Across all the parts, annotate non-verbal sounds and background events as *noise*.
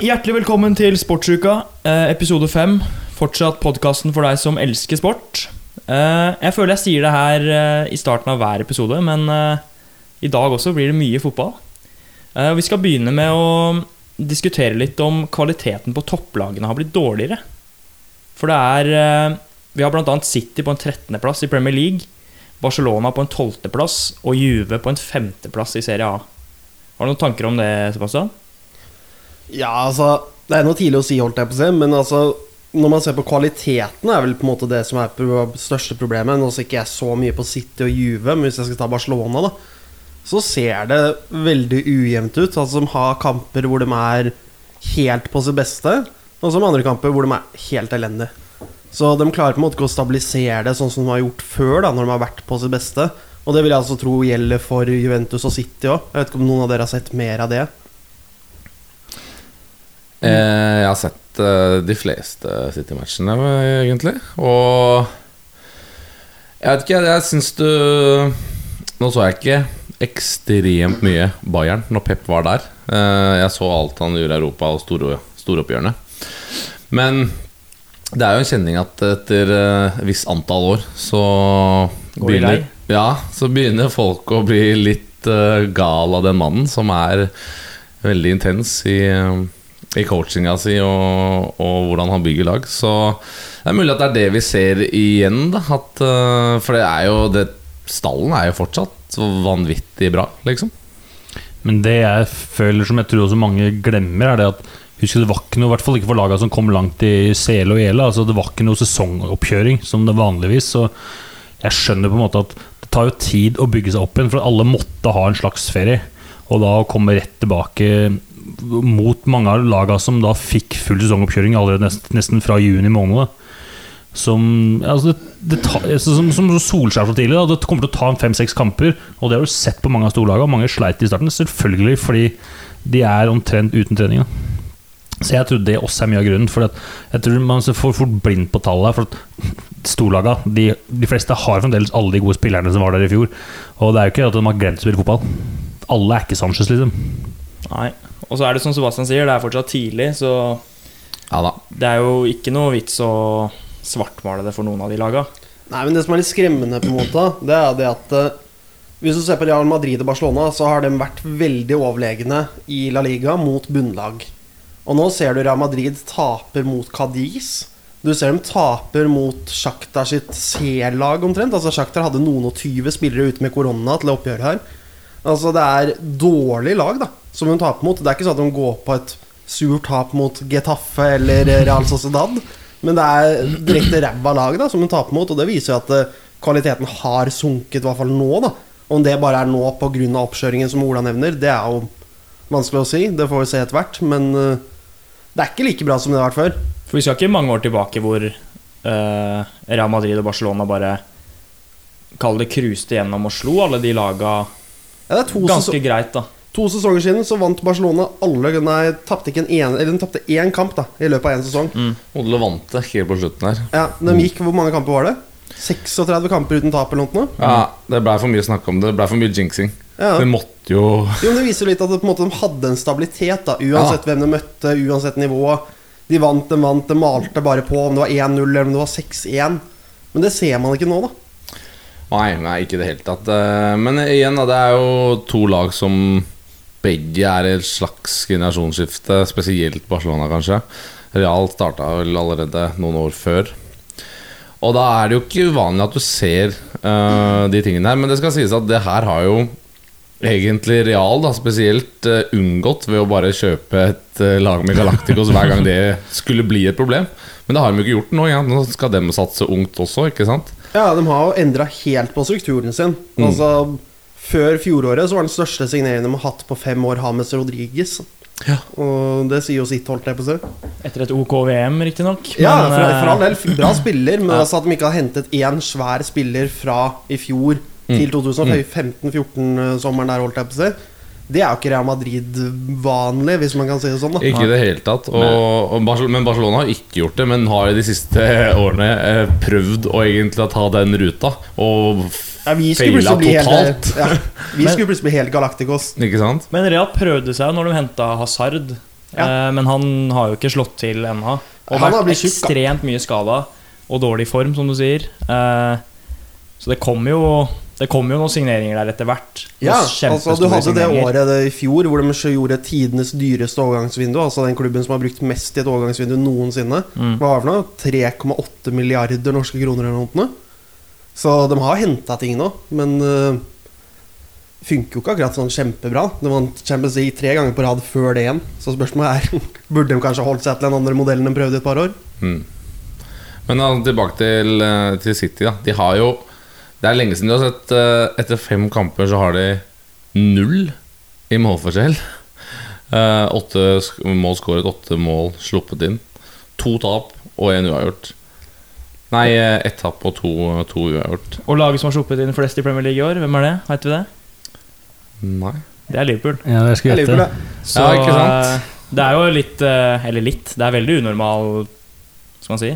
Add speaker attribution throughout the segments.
Speaker 1: Hjertelig velkommen til Sportsuka, eh, episode fem. Fortsatt podkasten for deg som elsker sport. Eh, jeg føler jeg sier det her eh, i starten av hver episode, men i dag også blir det mye fotball. Vi skal begynne med å diskutere litt om kvaliteten på topplagene har blitt dårligere. For det er Vi har bl.a. City på en 13.-plass i Premier League, Barcelona på en 12.-plass og Juve på en 5.-plass i Serie A. Har du noen tanker om det, Sebastian?
Speaker 2: Ja, altså Det er noe tidlig å si, holdt jeg på å si, men altså når man ser på kvaliteten, er vel på en måte det som er det største problemet. Nå ser ikke jeg så mye på City og Juve, men hvis jeg skal ta Barcelona, da, så ser det veldig ujevnt ut. Altså Som har kamper hvor de er helt på sitt beste, og som andre kamper hvor de er helt elendige. Så de klarer på en måte ikke å stabilisere det sånn som de har gjort før, da når de har vært på sitt beste. Og det vil jeg altså tro gjelder for Juventus og City òg. Jeg vet ikke om noen av dere har sett mer av det?
Speaker 3: Eh, jeg har sett eh, de fleste City-matchene, egentlig. Og jeg vet ikke, jeg syns du Nå så jeg ikke ekstremt mye Bayern når Pep var der. Eh, jeg så alt han gjorde i Europa og store, storoppgjørene. Men det er jo en kjenning at etter et visst antall år så
Speaker 1: Går
Speaker 3: begynner, ja, så begynner folk å bli litt eh, gal av den mannen som er veldig intens i, i coachinga si og, og hvordan han bygger lag. Så det er mulig at det er det vi ser igjen, da. At, eh, for det er jo det, Stallen er jo fortsatt vanvittig bra, liksom.
Speaker 4: Men det jeg føler som jeg tror også mange glemmer, er det at Husk det var ikke noe, i hvert fall ikke for laga som kom langt i CL og ELA. Altså det var ikke noe sesongoppkjøring som det vanligvis. Så jeg skjønner på en måte at det tar jo tid å bygge seg opp igjen, for alle måtte ha en slags ferie. Og da å komme rett tilbake mot mange av lagene som da fikk full sesongoppkjøring allerede nesten, nesten fra juni måned. Som, altså det, det tar, altså som, som Solskjær så tidlig. Det kommer til å ta fem-seks kamper. Og det har du sett på mange av storlagene. Mange sleit i starten, selvfølgelig fordi de er omtrent uten trening. Da. Så jeg tror det også er mye av grunnen. For jeg tror man for fort blind på tallet. For at storlaga, de, de fleste har fremdeles alle de gode spillerne som var der i fjor. Og det er jo ikke at de har glemt å spille fotball. Alle er ikke Sanchez, liksom.
Speaker 1: Nei. Og så er det som Sebastian sier, det er fortsatt tidlig, så
Speaker 3: Ja da.
Speaker 1: det er jo ikke noe vits å svartmale det for noen av de laga.
Speaker 2: Nei, men Det som er litt skremmende, på en måte Det er det at eh, hvis du ser på Real Madrid og Barcelona, så har de vært veldig overlegne i La Liga mot bunnlag. Og nå ser du Real Madrid taper mot Cadiz. Du ser dem taper mot Shakhtar sitt C-lag omtrent. Altså Shakhtar hadde noen og tyve spillere ute med korona til oppgjøret her. Altså Det er dårlig lag da som hun taper mot. Det er ikke sånn at de går på et surt tap mot Getafe eller Real Sociedad. Men det er direkte ræva lag da som hun taper mot, og det viser jo at eh, kvaliteten har sunket, i hvert fall nå. da Om det bare er nå pga. oppkjøringen som Ola nevner, det er jo vanskelig å si. Det får vi se etter hvert. Men eh, det er ikke like bra som det har vært før.
Speaker 1: For vi skal ikke mange år tilbake hvor uh, Real Madrid og Barcelona bare Kall det cruiste gjennom og slo alle de laga
Speaker 2: Ja,
Speaker 1: ganske greit, da.
Speaker 2: To sesonger siden så vant Barcelona alle Nei, tapte ikke en ene Eller de tapte én kamp da i løpet av én sesong.
Speaker 3: Odle vant det helt på slutten her.
Speaker 2: Ja, De gikk Hvor mange kamper var det? 36 kamper uten tap eller noe?
Speaker 3: Ja, Det blei for mye snakk om det. Det blei for mye jinxing.
Speaker 2: Ja.
Speaker 3: Det måtte jo
Speaker 2: Jo, men Det viser litt at det, på en måte, de hadde en stabilitet, da uansett hvem de møtte, uansett nivå. De vant, de vant, de malte bare på om det var 1-0 eller om det var 6-1. Men det ser man ikke nå, da.
Speaker 3: Nei, nei, ikke i det hele tatt. Eh, Men igjen, da, det er jo to lag som begge er et slags generasjonsskifte. Spesielt Barcelona, kanskje. Real starta vel allerede noen år før. Og da er det jo ikke uvanlig at du ser uh, de tingene her. Men det skal sies at det her har jo egentlig Real da spesielt uh, unngått ved å bare kjøpe et uh, lag med Galacticos hver gang det skulle bli et problem. Men det har de jo ikke gjort nå. Ja. Nå skal de satse ungt også, ikke sant?
Speaker 2: Ja, de har jo endra helt på strukturen sin. Altså Før fjoråret så var den største signeringen de har hatt på fem år, Hames Rodriguez.
Speaker 3: Ja.
Speaker 2: Og det sier jo sitt, holdt jeg på å si.
Speaker 1: Etter et OK VM, riktignok.
Speaker 2: Ja, for, for all
Speaker 1: eh,
Speaker 2: del, bra spiller, men *laughs*
Speaker 1: Ja.
Speaker 2: altså at de ikke har hentet én svær spiller fra i fjor til 2015-14-sommeren der, holdt jeg på å si. Det er jo ikke Real Madrid vanlig, hvis man kan si det sånn. da
Speaker 3: Ikke i det hele tatt. Og, og Barcelona, men Barcelona har ikke gjort det, men har i de siste årene eh, prøvd å egentlig ta den ruta. Og
Speaker 2: ja, Vi skulle
Speaker 3: feila
Speaker 2: plutselig bli helt,
Speaker 3: totalt.
Speaker 2: ja, Vi skulle plutselig bli helt Galacticos.
Speaker 3: Ikke sant?
Speaker 1: Men Real prøvde seg når de henta Hazard
Speaker 2: Ja.
Speaker 1: Eh, men han har jo ikke slått til ennå. Og
Speaker 2: Han har
Speaker 1: vært
Speaker 2: blitt tjukk, da.
Speaker 1: ekstremt mye skada og dårlig form, som du sier. Eh, så det kommer jo Det kommer jo noen signeringer der etter hvert. Noen
Speaker 2: Ja, altså
Speaker 1: kjempestore
Speaker 2: Du hadde det
Speaker 1: signeringer.
Speaker 2: året det i fjor hvor de så gjorde tidenes dyreste overgangsvindu. Altså den klubben som har brukt mest i et overgangsvindu noensinne.
Speaker 1: Mm.
Speaker 2: Hva var det for noe? 3,8 milliarder norske kroner eller noe. Så de har henta ting nå, men uh, funker jo ikke akkurat sånn kjempebra. De vant Champions League tre ganger på rad før det igjen. Så spørsmålet er *laughs* Burde de kanskje holdt seg til den andre modellen de prøvde i et par år?
Speaker 3: Mm. Men da, tilbake til, eh, til City. Da. De har jo Det er lenge siden du har sett eh, Etter fem kamper så har de null i målforskjell. Uh, *laughs* åtte mål skåret, åtte mål sluppet inn. To tap og én uavgjort. Nei, eh, ett tap og to, to uavgjort.
Speaker 1: Og laget som har sluppet inn flest i Premier League i år, hvem er det? Vet vi det?
Speaker 3: Nei.
Speaker 1: Det er Liverpool.
Speaker 4: Ja, det skulle gjette.
Speaker 1: Så
Speaker 3: Ja, ikke sant?
Speaker 1: det er jo litt eh, Eller litt. Det er veldig unormal Skal man si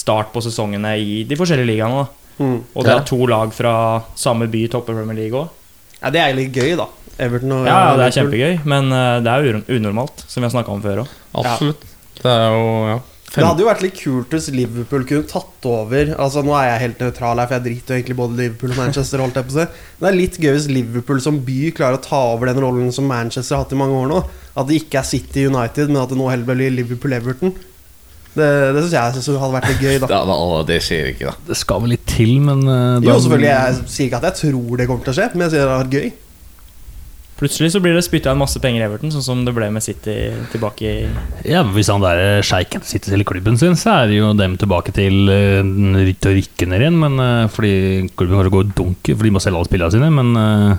Speaker 1: start på sesongene i de forskjellige ligaene.
Speaker 2: Mm.
Speaker 1: Og det er to lag fra samme by topper Premier League òg.
Speaker 2: Ja, det er litt gøy, da. Everton og
Speaker 1: Ja, det er kjempegøy, men eh, det er jo unormalt, som vi har snakka om før òg.
Speaker 3: Absolutt. Det er jo ja.
Speaker 2: Det hadde jo vært litt kult hvis Liverpool kunne tatt over Altså Nå er jeg helt nøytral her, for jeg driter jo egentlig både Liverpool og Manchester. Holdt jeg på seg. Men det er litt gøy hvis Liverpool som by klarer å ta over den rollen som Manchester har hatt i mange år nå. At det ikke er City United, men at det nå heller blir Liverpool-Everton. Det, det syns jeg synes hadde vært litt gøy, da. *laughs*
Speaker 3: det, det skjer ikke, da.
Speaker 4: Det skal vel litt til, men uh,
Speaker 2: Jo, selvfølgelig. Jeg sier ikke at jeg tror det kommer til å skje, men jeg sier det hadde vært gøy.
Speaker 1: Plutselig så blir det spytta inn masse penger i Everton, sånn som det ble med City tilbake i
Speaker 4: Ja, Hvis han der eh, sjeiken sitter til klubben sin, så er det jo dem tilbake til uh, å rykke ned igjen. Men, uh, fordi klubben kanskje går dunker, for de må selge alle spillene sine. Men uh,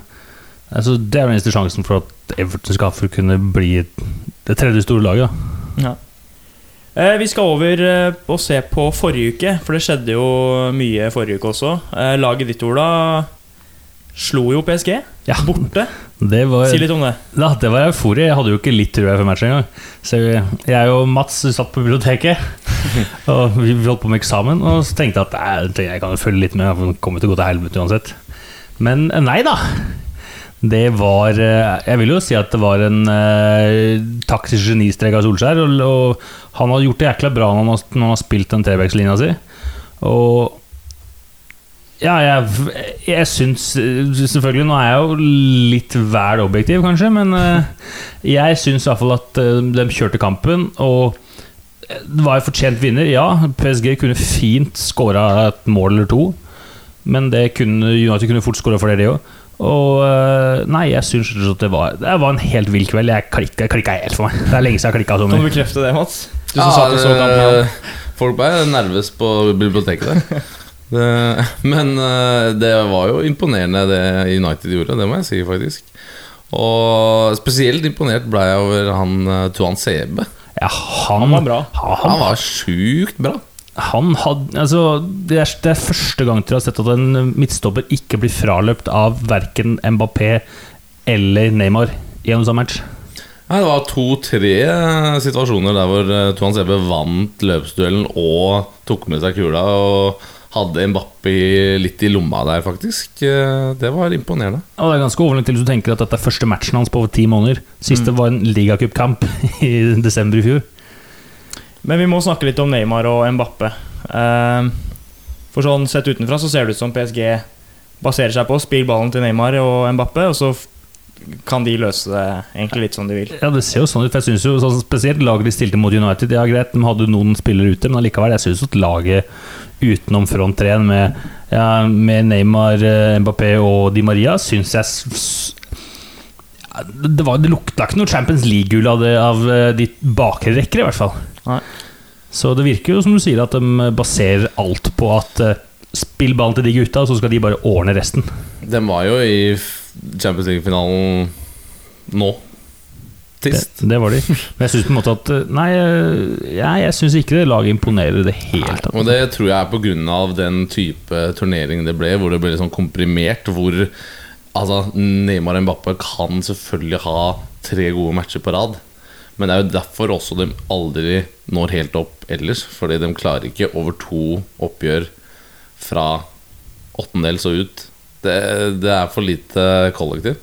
Speaker 4: altså, det er den eneste sjansen for at Everton skal for kunne bli det tredje store laget. da.
Speaker 1: Ja. Vi skal over og se på forrige uke, for det skjedde jo mye forrige uke også. Laget ditt, Ola, slo jo PSG
Speaker 4: Ja.
Speaker 1: borte. *laughs*
Speaker 4: Det var,
Speaker 1: Si litt om det.
Speaker 4: Da, det var eufori. Jeg hadde jo ikke litt trua før matchen engang. Så jeg og Mats satt på biblioteket, *laughs* og vi holdt på med eksamen. Og så tenkte jeg at jeg kan jo følge litt med, for det kommer til å gå til helvete uansett. Men eh, nei da. Det var eh, Jeg vil jo si at det var en eh, taktisk genistrek av Solskjær. Og, og han har gjort det jækla bra når han har, når han har spilt den trebackslinja si. Og ja, jeg, jeg syns Selvfølgelig, nå er jeg jo litt vel objektiv, kanskje, men eh, jeg syns iallfall at eh, de kjørte kampen, og det var en fortjent vinner. Ja, PSG kunne fint skåra et mål eller to, men det kunne, United kunne fort skåra flere, de òg. Og eh, nei, jeg syns at det var Det var en helt vill kveld. Jeg klikka, klikka helt for meg. Det er lenge siden jeg klikka
Speaker 1: Kan du
Speaker 4: sånn.
Speaker 1: bekrefte det, Mats? Du som
Speaker 3: Ja,
Speaker 1: satt og så kampen.
Speaker 3: det- Folk ble nervøse på biblioteket der. *laughs* Det, *laughs* men eh, det var jo imponerende det United gjorde, det må jeg si, faktisk. Og spesielt imponert ble jeg over han eh, Tuan Sebe.
Speaker 4: Ja, han,
Speaker 1: Han var bra.
Speaker 4: Han,
Speaker 3: Han var sjukt bra.
Speaker 4: Han hadde, altså, det, er, det er første gang til jeg har sett at en midtstopper ikke blir fraløpt av verken Mbappé eller Neymar gjennom en samme match.
Speaker 3: Nei, det var to-tre situasjoner der hvor eh, Tuan Sebe vant løpsduellen og tok med seg kula. Og hadde Mbappé litt i lomma der, faktisk. Eh, Det var imponerende.
Speaker 4: Og det er ganske overlevende til hvis du tenker at dette er første matchen hans på over ti måneder. Siste var en ligacupkamp *laughs* i desember i fjor.
Speaker 1: Men vi må snakke litt om Neymar og Mbappe. Eh, For sånn sett utenfra så ser det ut som PSG baserer seg på å spille ballen til Neymar og Mbappe, og så kan de løse det egentlig litt som de vil.
Speaker 4: Ja, det ser jo sånn ut. For jeg synes jo sånn, Spesielt laget de stilte mot United. Ja, greit, de hadde noen spillere ute, men allikevel, jeg syns at laget utenom front 3 med, ja, med Neymar, eh, Mbappé og Di Maria, syns jeg ja, det, var, det lukta ikke noe Champions League-gull av, av eh, de bakre rekker, i hvert fall.
Speaker 1: Nei.
Speaker 4: Så det virker jo som du sier, at de baserer alt på at eh, spill ballen til de gutta, så skal de bare ordne resten.
Speaker 3: Den var jo i Champions League-finalen nå.
Speaker 4: Det,
Speaker 3: Sist.
Speaker 4: det var de. Men jeg syns på en måte at eh, Nei, eh, jeg, jeg syns ikke det laget imponerer i det hele tatt.
Speaker 3: Og det tror jeg er pga. den type turnering det ble, hvor det ble litt sånn komprimert. Hvor altså, Neymar og Mbappé kan selvfølgelig ha tre gode matcher på rad. Men det er jo derfor også de aldri når helt opp ellers. Fordi de klarer ikke over to oppgjør fra åttendels og ut. Det, det er for lite kollektiv.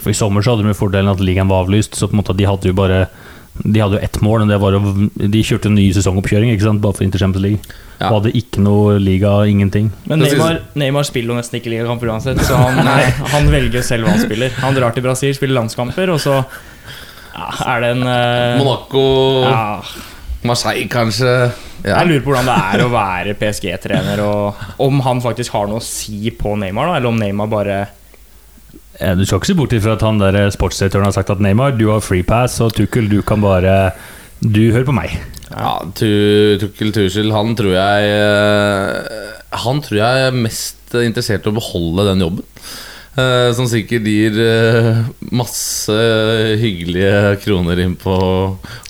Speaker 4: For I sommer så hadde de fordelen at ligaen var avlyst, så på en måte de hadde jo bare De hadde jo ett mål, og det var å De kjørte en ny sesongoppkjøring ikke sant? bare for Inter Champions League.
Speaker 3: Ja.
Speaker 4: Og hadde ikke noe liga, ingenting.
Speaker 1: Men Neymar, Neymar spiller jo nesten ikke ligakamper uansett, så han, *laughs* han velger selv hva han spiller. Han drar til Brasil, spiller landskamper, og så ja, er det en eh,
Speaker 3: Monaco,
Speaker 1: ja,
Speaker 3: Marseille kanskje. Ja.
Speaker 1: Jeg lurer på hvordan det er å være PSG-trener, og om han faktisk har noe å si på Neymar, da, eller om Neymar bare
Speaker 4: ja, Du skal ikke se bort ifra at han der eh, sportsdirektøren har sagt at Neymar, du har free pass, og Tukkel, du kan bare Du hører på meg.
Speaker 3: Ja, Tu- Tukkel Tuschel, han tror jeg eh, Han tror jeg er mest interessert i å beholde den jobben. Eh, Som sikkert gir eh, masse hyggelige kroner inn på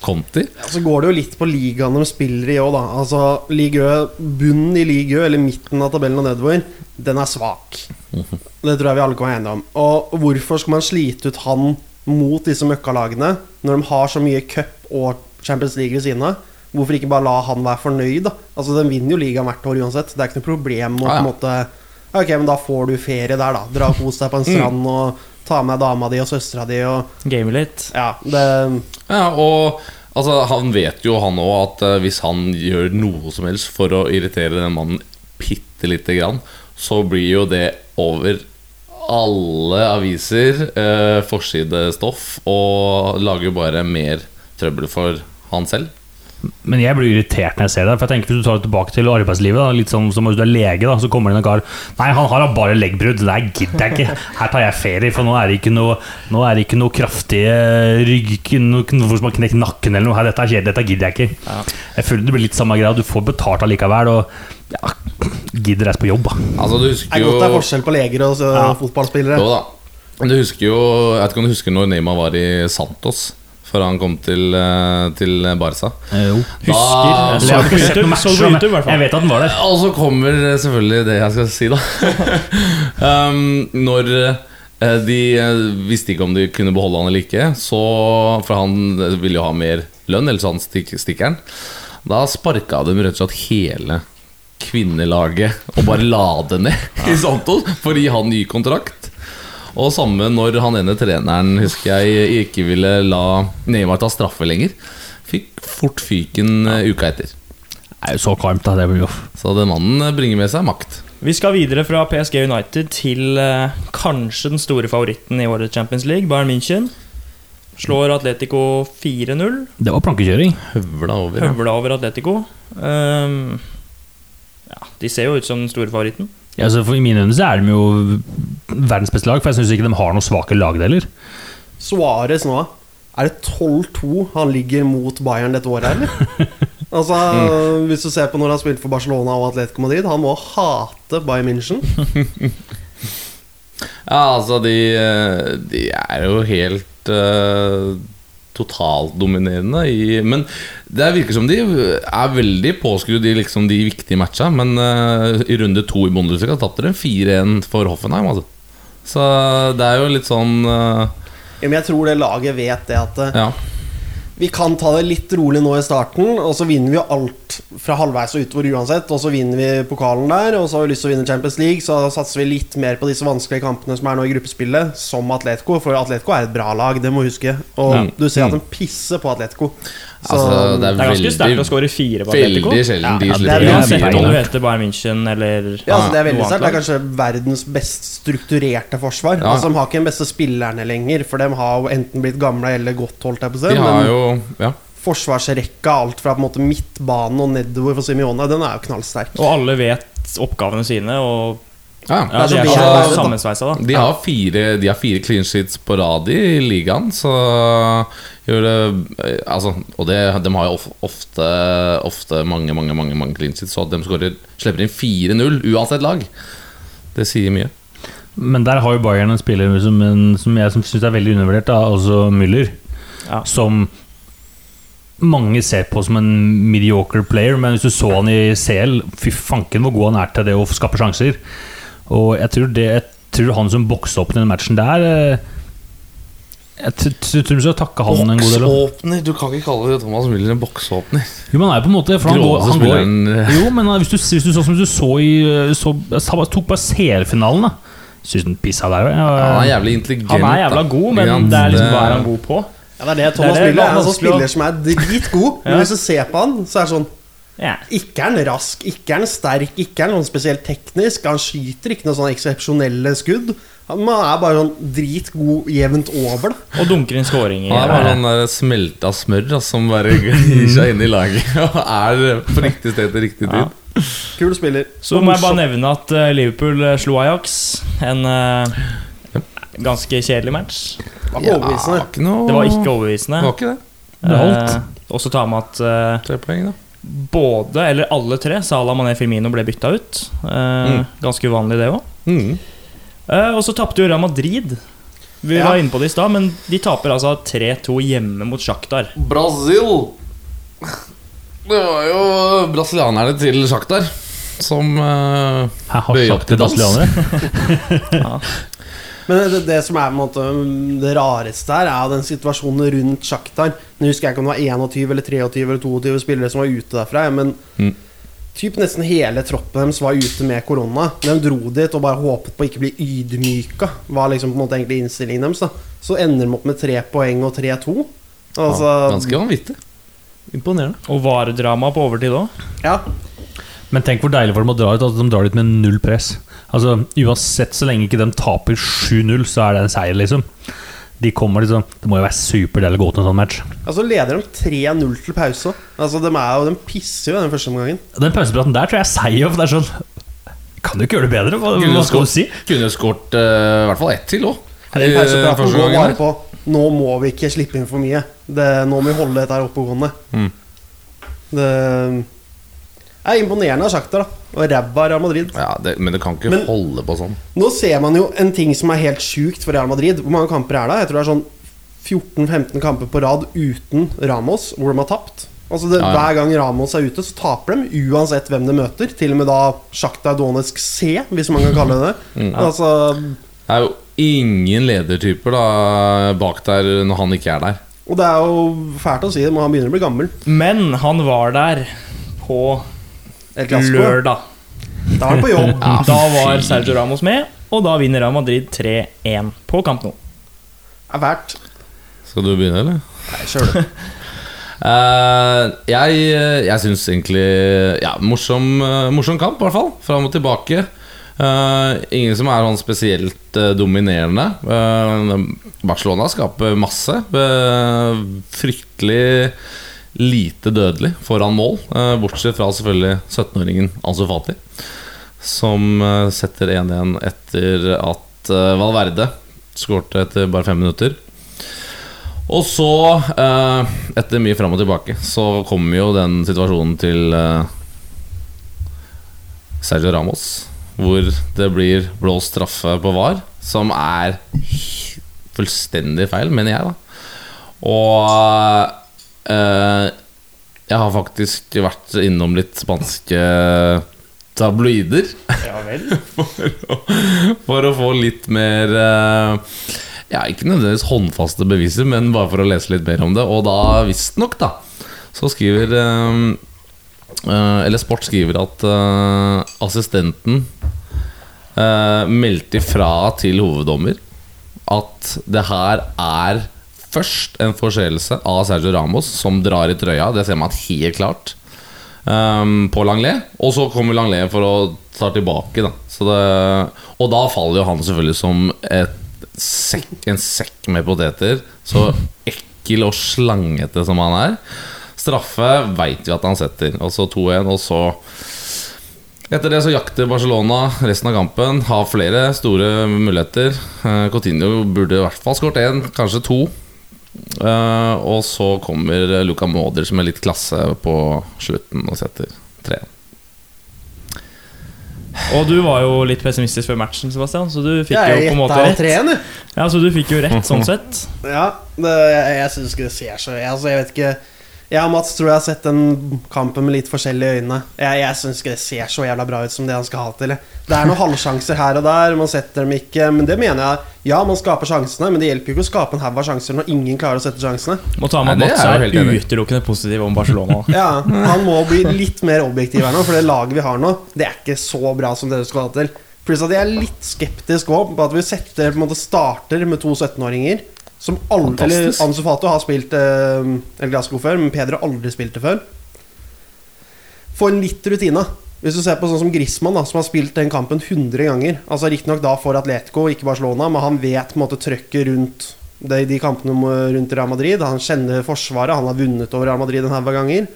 Speaker 3: konti.
Speaker 2: Ja, Så går det jo litt på ligaen de spiller i òg, da. Altså, Ligue Bunnen i ligø, eller midten av tabellen og nedover, den er svak. Det tror jeg vi alle kan være enige om. Og hvorfor skal man slite ut han mot disse møkkalagene når de har så mye cup og Champions League ved siden av? Hvorfor ikke bare la han være fornøyd, da? Altså, De vinner jo ligaen hvert år uansett. Det er ikke noe problem å på en måte Ok, men da får du ferie der, da. Dra og kos deg på en strand og ta med dama di og søstera di og
Speaker 1: game litt?
Speaker 2: Ja, det
Speaker 3: Ja, og altså, han vet jo han òg at eh, hvis han gjør noe som helst for å irritere den mannen bitte lite grann, så blir jo det over alle aviser, eh, forsidestoff, og lager bare mer trøbbel for han selv.
Speaker 4: Men jeg blir irritert når jeg ser det. For jeg tenker Hvis du tar det tilbake til arbeidslivet, da, litt sånn som hvis du er lege, da, så kommer det en kar Nei, han har bare leggbrudd. Nei, gidder jeg ikke. Her tar jeg ferie, for nå er det ikke noe Nå er det ikke noe kraftige rygg Noe, noe som har knekt nakken eller noe. Her, dette er kjedelig. Dette gidder jeg ikke.
Speaker 1: Ja.
Speaker 4: Jeg føler det blir litt samme greia. Du får betalt allikevel. Og ja, gidder reise på jobb, da.
Speaker 3: Altså, du
Speaker 2: er
Speaker 3: husker jo
Speaker 2: godt det er forskjell på leger og så, fotballspillere.
Speaker 3: Jo da. Du husker jo Jeg vet ikke om du husker når Neymar var i Santos før han kom til, eh, til Barca.
Speaker 4: Eh, jo.
Speaker 1: Husker. Jeg YouTube, YouTube
Speaker 4: vet at den var der.
Speaker 3: Og så kommer selvfølgelig det jeg skal si, da. *laughs* um, når eh, de eh, visste ikke om de kunne beholde han eller ikke, så, for han eh, ville jo ha mer lønn, ellers han stik, stikker han. Da sparka de rett og slett hele kvinnelaget og bare la det ned *laughs* i Santos for å gi han ny kontrakt. Og samme når han ene treneren husker jeg ikke ville la Neymar ta straffe lenger. Fikk fort fyken eh, uka etter.
Speaker 4: Det er jo så kvalmt, da. Det blir jo
Speaker 3: Så den mannen eh, bringer med seg makt.
Speaker 1: Vi skal videre fra PSG United til eh, kanskje den store favoritten i årets Champions League, Bayern München. Slår Atletico 4-0.
Speaker 4: Det var plankekjøring.
Speaker 3: Høvla over. Ja.
Speaker 1: Høvla over Atletico. Um, ja, de ser jo ut som den store favoritten.
Speaker 4: Ja, altså for I mine øyne så er de jo verdens beste lag, for jeg syns ikke de har noen svake lagdeler.
Speaker 2: Suárez nå, er det 12-2 han ligger mot Bayern dette året, eller? *laughs* altså, Hvis du ser på når han har spilt for Barcelona og Atletico Madrid, han må hate Bayern München. *laughs*
Speaker 3: Ja, altså, de, eh, de er jo helt uh, totaldominerende i Men det virker som de er veldig påskrudd i liksom de viktige matcha. Men uh, i runde to i Bundesliga tapte de 4-1 for Hoffenheim, altså. Så det er jo litt sånn uh,
Speaker 2: Ja, Men jeg tror det laget vet det at eh,
Speaker 3: Ja.
Speaker 2: Vi kan ta det litt rolig nå i starten, og så vinner vi jo alt fra halvveis og utover uansett. Og så vinner vi pokalen der, og så har vi lyst til å vinne Champions League. Så satser vi litt mer på disse vanskelige kampene som er nå i gruppespillet, som Atletico. For Atletico er et bra lag, det må vi huske. Og
Speaker 3: Ja.
Speaker 2: du ser at
Speaker 3: Mm.
Speaker 2: de pisser på Atletico. Så
Speaker 3: Altså, det er
Speaker 1: Det er ganske sterkt å
Speaker 3: score
Speaker 1: skåre fire på Atletico.
Speaker 3: veldig sjelden de
Speaker 4: Ja, det
Speaker 3: slipper
Speaker 4: er
Speaker 3: inn
Speaker 1: Uansett om du heter Bayern München eller
Speaker 2: Ja, altså det er veldig sterkt. Det er kanskje verdens best strukturerte forsvar.
Speaker 3: Ja.
Speaker 2: Altså De har ikke de beste spillerne lenger, for de har jo enten blitt gamle eller godt, holdt jeg på å si.
Speaker 3: De har
Speaker 2: Men
Speaker 3: jo Ja.
Speaker 2: forsvarsrekka, alt fra på en måte midtbanen og nedover for Simione, den er jo knallsterk.
Speaker 1: Og alle vet oppgavene sine, og
Speaker 3: ja.
Speaker 1: ja, de
Speaker 2: så
Speaker 1: er så
Speaker 2: er da.
Speaker 1: sammensveisa, da.
Speaker 3: De har fire, de har fire clean sheets på rad i ligaen, så gjør det altså, Og det, de har jo ofte, ofte mange, mange mange, mange clean sheets, så at de skårer, slipper inn 4-0 uansett lag, det sier mye.
Speaker 4: Men der har jo Bayern en spiller som, en, som jeg syns er veldig undervurdert, da, altså Müller.
Speaker 1: Ja.
Speaker 4: Som mange ser på som en mediocre player, men hvis du så han i CL Fy fanken hvor god han er til det å skape sjanser. Og jeg tror, det, jeg tror han som boksa opp den matchen der eh, Jeg tr- tr- tror vi skal takke han en god del.
Speaker 3: Boksåpner! Du kan ikke kalle Thomas Müller en boksåpner.
Speaker 4: Jo, men han er på en måte for han går, han går, Jo, men hvis du, hvis du så som du så i så, tok bare CL-finalen, da. Syns han pissa der òg.
Speaker 3: Han er jævlig intelligent.
Speaker 1: Han er jævla god, men
Speaker 3: ja,
Speaker 1: det er liksom hva er han god på?
Speaker 2: Ja, Ja, det er det Thomas
Speaker 1: Müller er
Speaker 2: er en sånn spiller som er dritgod. Men hvis du ser på han, så er det sånn
Speaker 1: Ja.
Speaker 2: Ikke er han rask, ikke er han sterk, ikke er han noe spesielt teknisk. Han skyter ikke noen sånne eksepsjonelle skudd. Han er bare sånn dritgod jevnt over, da.
Speaker 1: Og dunker inn skåringer.
Speaker 3: Han er bare han der smelta smør da, som bare gir seg inn i laget *laughs* og er på riktig sted til riktig
Speaker 1: Ja.
Speaker 3: tid.
Speaker 2: Kul spiller.
Speaker 1: Så må jeg bare nevne at eh, Liverpool eh, slo Ajax. En eh, ganske kjedelig match.
Speaker 2: Det var ikke overbevisende.
Speaker 3: ikke noe
Speaker 1: Det var ikke overbevisende.
Speaker 3: Det var ikke det.
Speaker 4: Det holdt.
Speaker 1: Eh, også ta med at eh,
Speaker 3: Tre poeng, da.
Speaker 1: Både, eller alle tre, Salah Mané Firmino ble bytta ut. Eh,
Speaker 3: Mm.
Speaker 1: Ganske uvanlig, det òg.
Speaker 3: Mm.
Speaker 1: og så tapte jo Real Madrid. Vi
Speaker 2: Ja.
Speaker 1: var inne på det i stad, men de taper altså 3-2 hjemme mot Shakhtar.
Speaker 3: Brasil! Det var jo brasilianerne til Sjaktar som uh,
Speaker 4: Jeg
Speaker 3: opp til dans.
Speaker 4: brasilianere. *laughs* *laughs* *laughs*
Speaker 2: Men det, det som er på en måte det rareste her, er den situasjonen rundt Sjaktar. Nå husker jeg ikke om det var 21 eller 23 eller 22 spillere som var ute derfra, men
Speaker 3: Mm.
Speaker 2: typ nesten hele troppen deres var ute med korona. De dro dit og bare håpet på å ikke bli ydmyka, var liksom på en måte egentlig innstillingen deres. da Så ender de opp med tre poeng og 3-2. Altså,
Speaker 3: ja, Ganske vanvittig. Imponerende.
Speaker 1: Og VAR-drama på overtid òg.
Speaker 2: ja.
Speaker 4: Men tenk hvor deilig for dem å dra ut at de drar dit med null press. Altså Uansett, så lenge ikke de taper 7-0, så er det en seier, liksom. De kommer liksom Det må jo være superdeilig å gå til en sånn match.
Speaker 2: Altså leder de 3-0 til pause. Altså De er jo De pisser jo den første omgangen.
Speaker 4: Den pausepraten der tror jeg er seier. For det er sånn Kan du ikke gjøre det bedre? Hva,
Speaker 3: Kunne
Speaker 4: hva skal du si?
Speaker 3: Kunne skåret eh, i hvert fall ett til òg.
Speaker 2: Den pausepraten går bare på Nå må vi ikke slippe inn for mye. Det, nå må vi holde dette her oppegående.
Speaker 3: Mm.
Speaker 2: Det er imponerende av Shakhtar da og ræva Real Madrid.
Speaker 3: Ja, det, men det kan ikke
Speaker 2: Men-
Speaker 3: holde på sånn.
Speaker 2: Nå ser man jo en ting som er helt sjukt for Real Madrid. Hvor mange kamper er det? Jeg tror det er sånn 14-15 kamper på rad uten Ramos, hvor de har tapt. Altså det,
Speaker 3: Ja, ja.
Speaker 2: Hver gang Ramos er ute, så taper de uansett hvem de møter. Til og med da Shakhtar Donetsk C, hvis man kan *laughs* kalle det det.
Speaker 3: Mm.
Speaker 2: Altså,
Speaker 3: Det er jo ingen ledertyper da bak der når han ikke er der.
Speaker 2: og det er jo fælt å si det, men han begynner å bli gammel.
Speaker 1: Men han var der på. Lørdag.
Speaker 2: Da er han på jobb. *laughs*
Speaker 1: Da var Sergio Ramos med, og da vinner Real Madrid 3-1 på Camp Nou.
Speaker 2: Er verdt.
Speaker 3: Skal du begynne, eller?
Speaker 2: Nei, kjør du.
Speaker 3: Uh, *laughs* jeg jeg syns egentlig Ja, morsom, eh, morsom kamp, i hvert fall. Fram og tilbake. Uh, ingen som er sånn spesielt uh, dominerende. Eh, Barcelona skaper masse. Fryktelig lite dødelig foran mål. eh, bortsett fra selvfølgelig 17-åringen Ansu Fati, som eh, setter 1-1 etter at eh, Valverde skårte etter bare fem minutter. Og så, etter mye fram og tilbake, så kommer jo den situasjonen til Sergio Ramos, hvor det blir blåst straffe på VAR, som er fullstendig feil, mener jeg, da. Og jeg har faktisk vært innom litt spanske tabloider
Speaker 1: Ja vel. *laughs*
Speaker 3: for å, for å få litt mer eh, Ja, ikke nødvendigvis håndfaste beviser, men bare for å lese litt mer om det. Og da, visstnok, da, så skriver eh, eh, Eller Sport skriver at eh, assistenten eh, meldte ifra til hoveddommer at det her er først en forseelse av Sergio Ramos som drar i trøya. Det ser man helt klart um, på Langlet. Og så kommer Langlet for å ta tilbake. Da. Det, og da faller jo han selvfølgelig som et sekk, en sekk med poteter. Så ekkel og slangete som han er. Straffe veit vi at han setter. Og så 2-1, og så etter det så jakter Barcelona resten av kampen. Har flere store muligheter. Eh, Coutinho burde i hvert fall skåret én, kanskje to. Eh, og så kommer Luka Måder som er litt klasse på slutten og setter tre.
Speaker 1: Og du var jo litt pessimistisk før matchen, Sebastian, så du fikk
Speaker 2: Jeg
Speaker 1: jo på en måte rett.
Speaker 2: treen.
Speaker 1: Ja, så du fikk jo rett sånn sett. *laughs*
Speaker 2: Ja, det, jeg, jeg syns ikke det ser så jeg, altså, jeg vet ikke Jeg og Mats tror jeg har sett den kampen med litt forskjellige øyne. Jeg, jeg syns ikke det ser så jævla bra ut som det han skal ha til. Det er noen halvsjanser her og der, man setter dem ikke. Men det mener jeg Ja, man skaper sjansene, men det hjelper jo ikke å skape en haug av sjanser når ingen klarer å sette sjansene.
Speaker 1: Må ta med Mats
Speaker 3: er
Speaker 1: utelukkende positiv om Barcelona. *laughs*
Speaker 2: Ja, Han må bli litt mer objektiv her nå, for det laget vi har nå, det er ikke så bra som dere skal ha til. Pluss at jeg er litt skeptisk òg på at vi setter på en måte starter med to 17-åringer Som aldri, eller Ansu Fato har spilt eh, El Glasgow før, men Peder har aldri spilt det før. Få en litt rutine. Hvis du ser på sånn som Griezmann, da, som har spilt den kampen 100 ganger. Altså Riktignok da for Atletico, ikke Barcelona, men han vet på en måte trøkket rundt de, de kampene rundt Real Madrid. Han kjenner forsvaret, han har vunnet over Real Madrid en haug av ganger.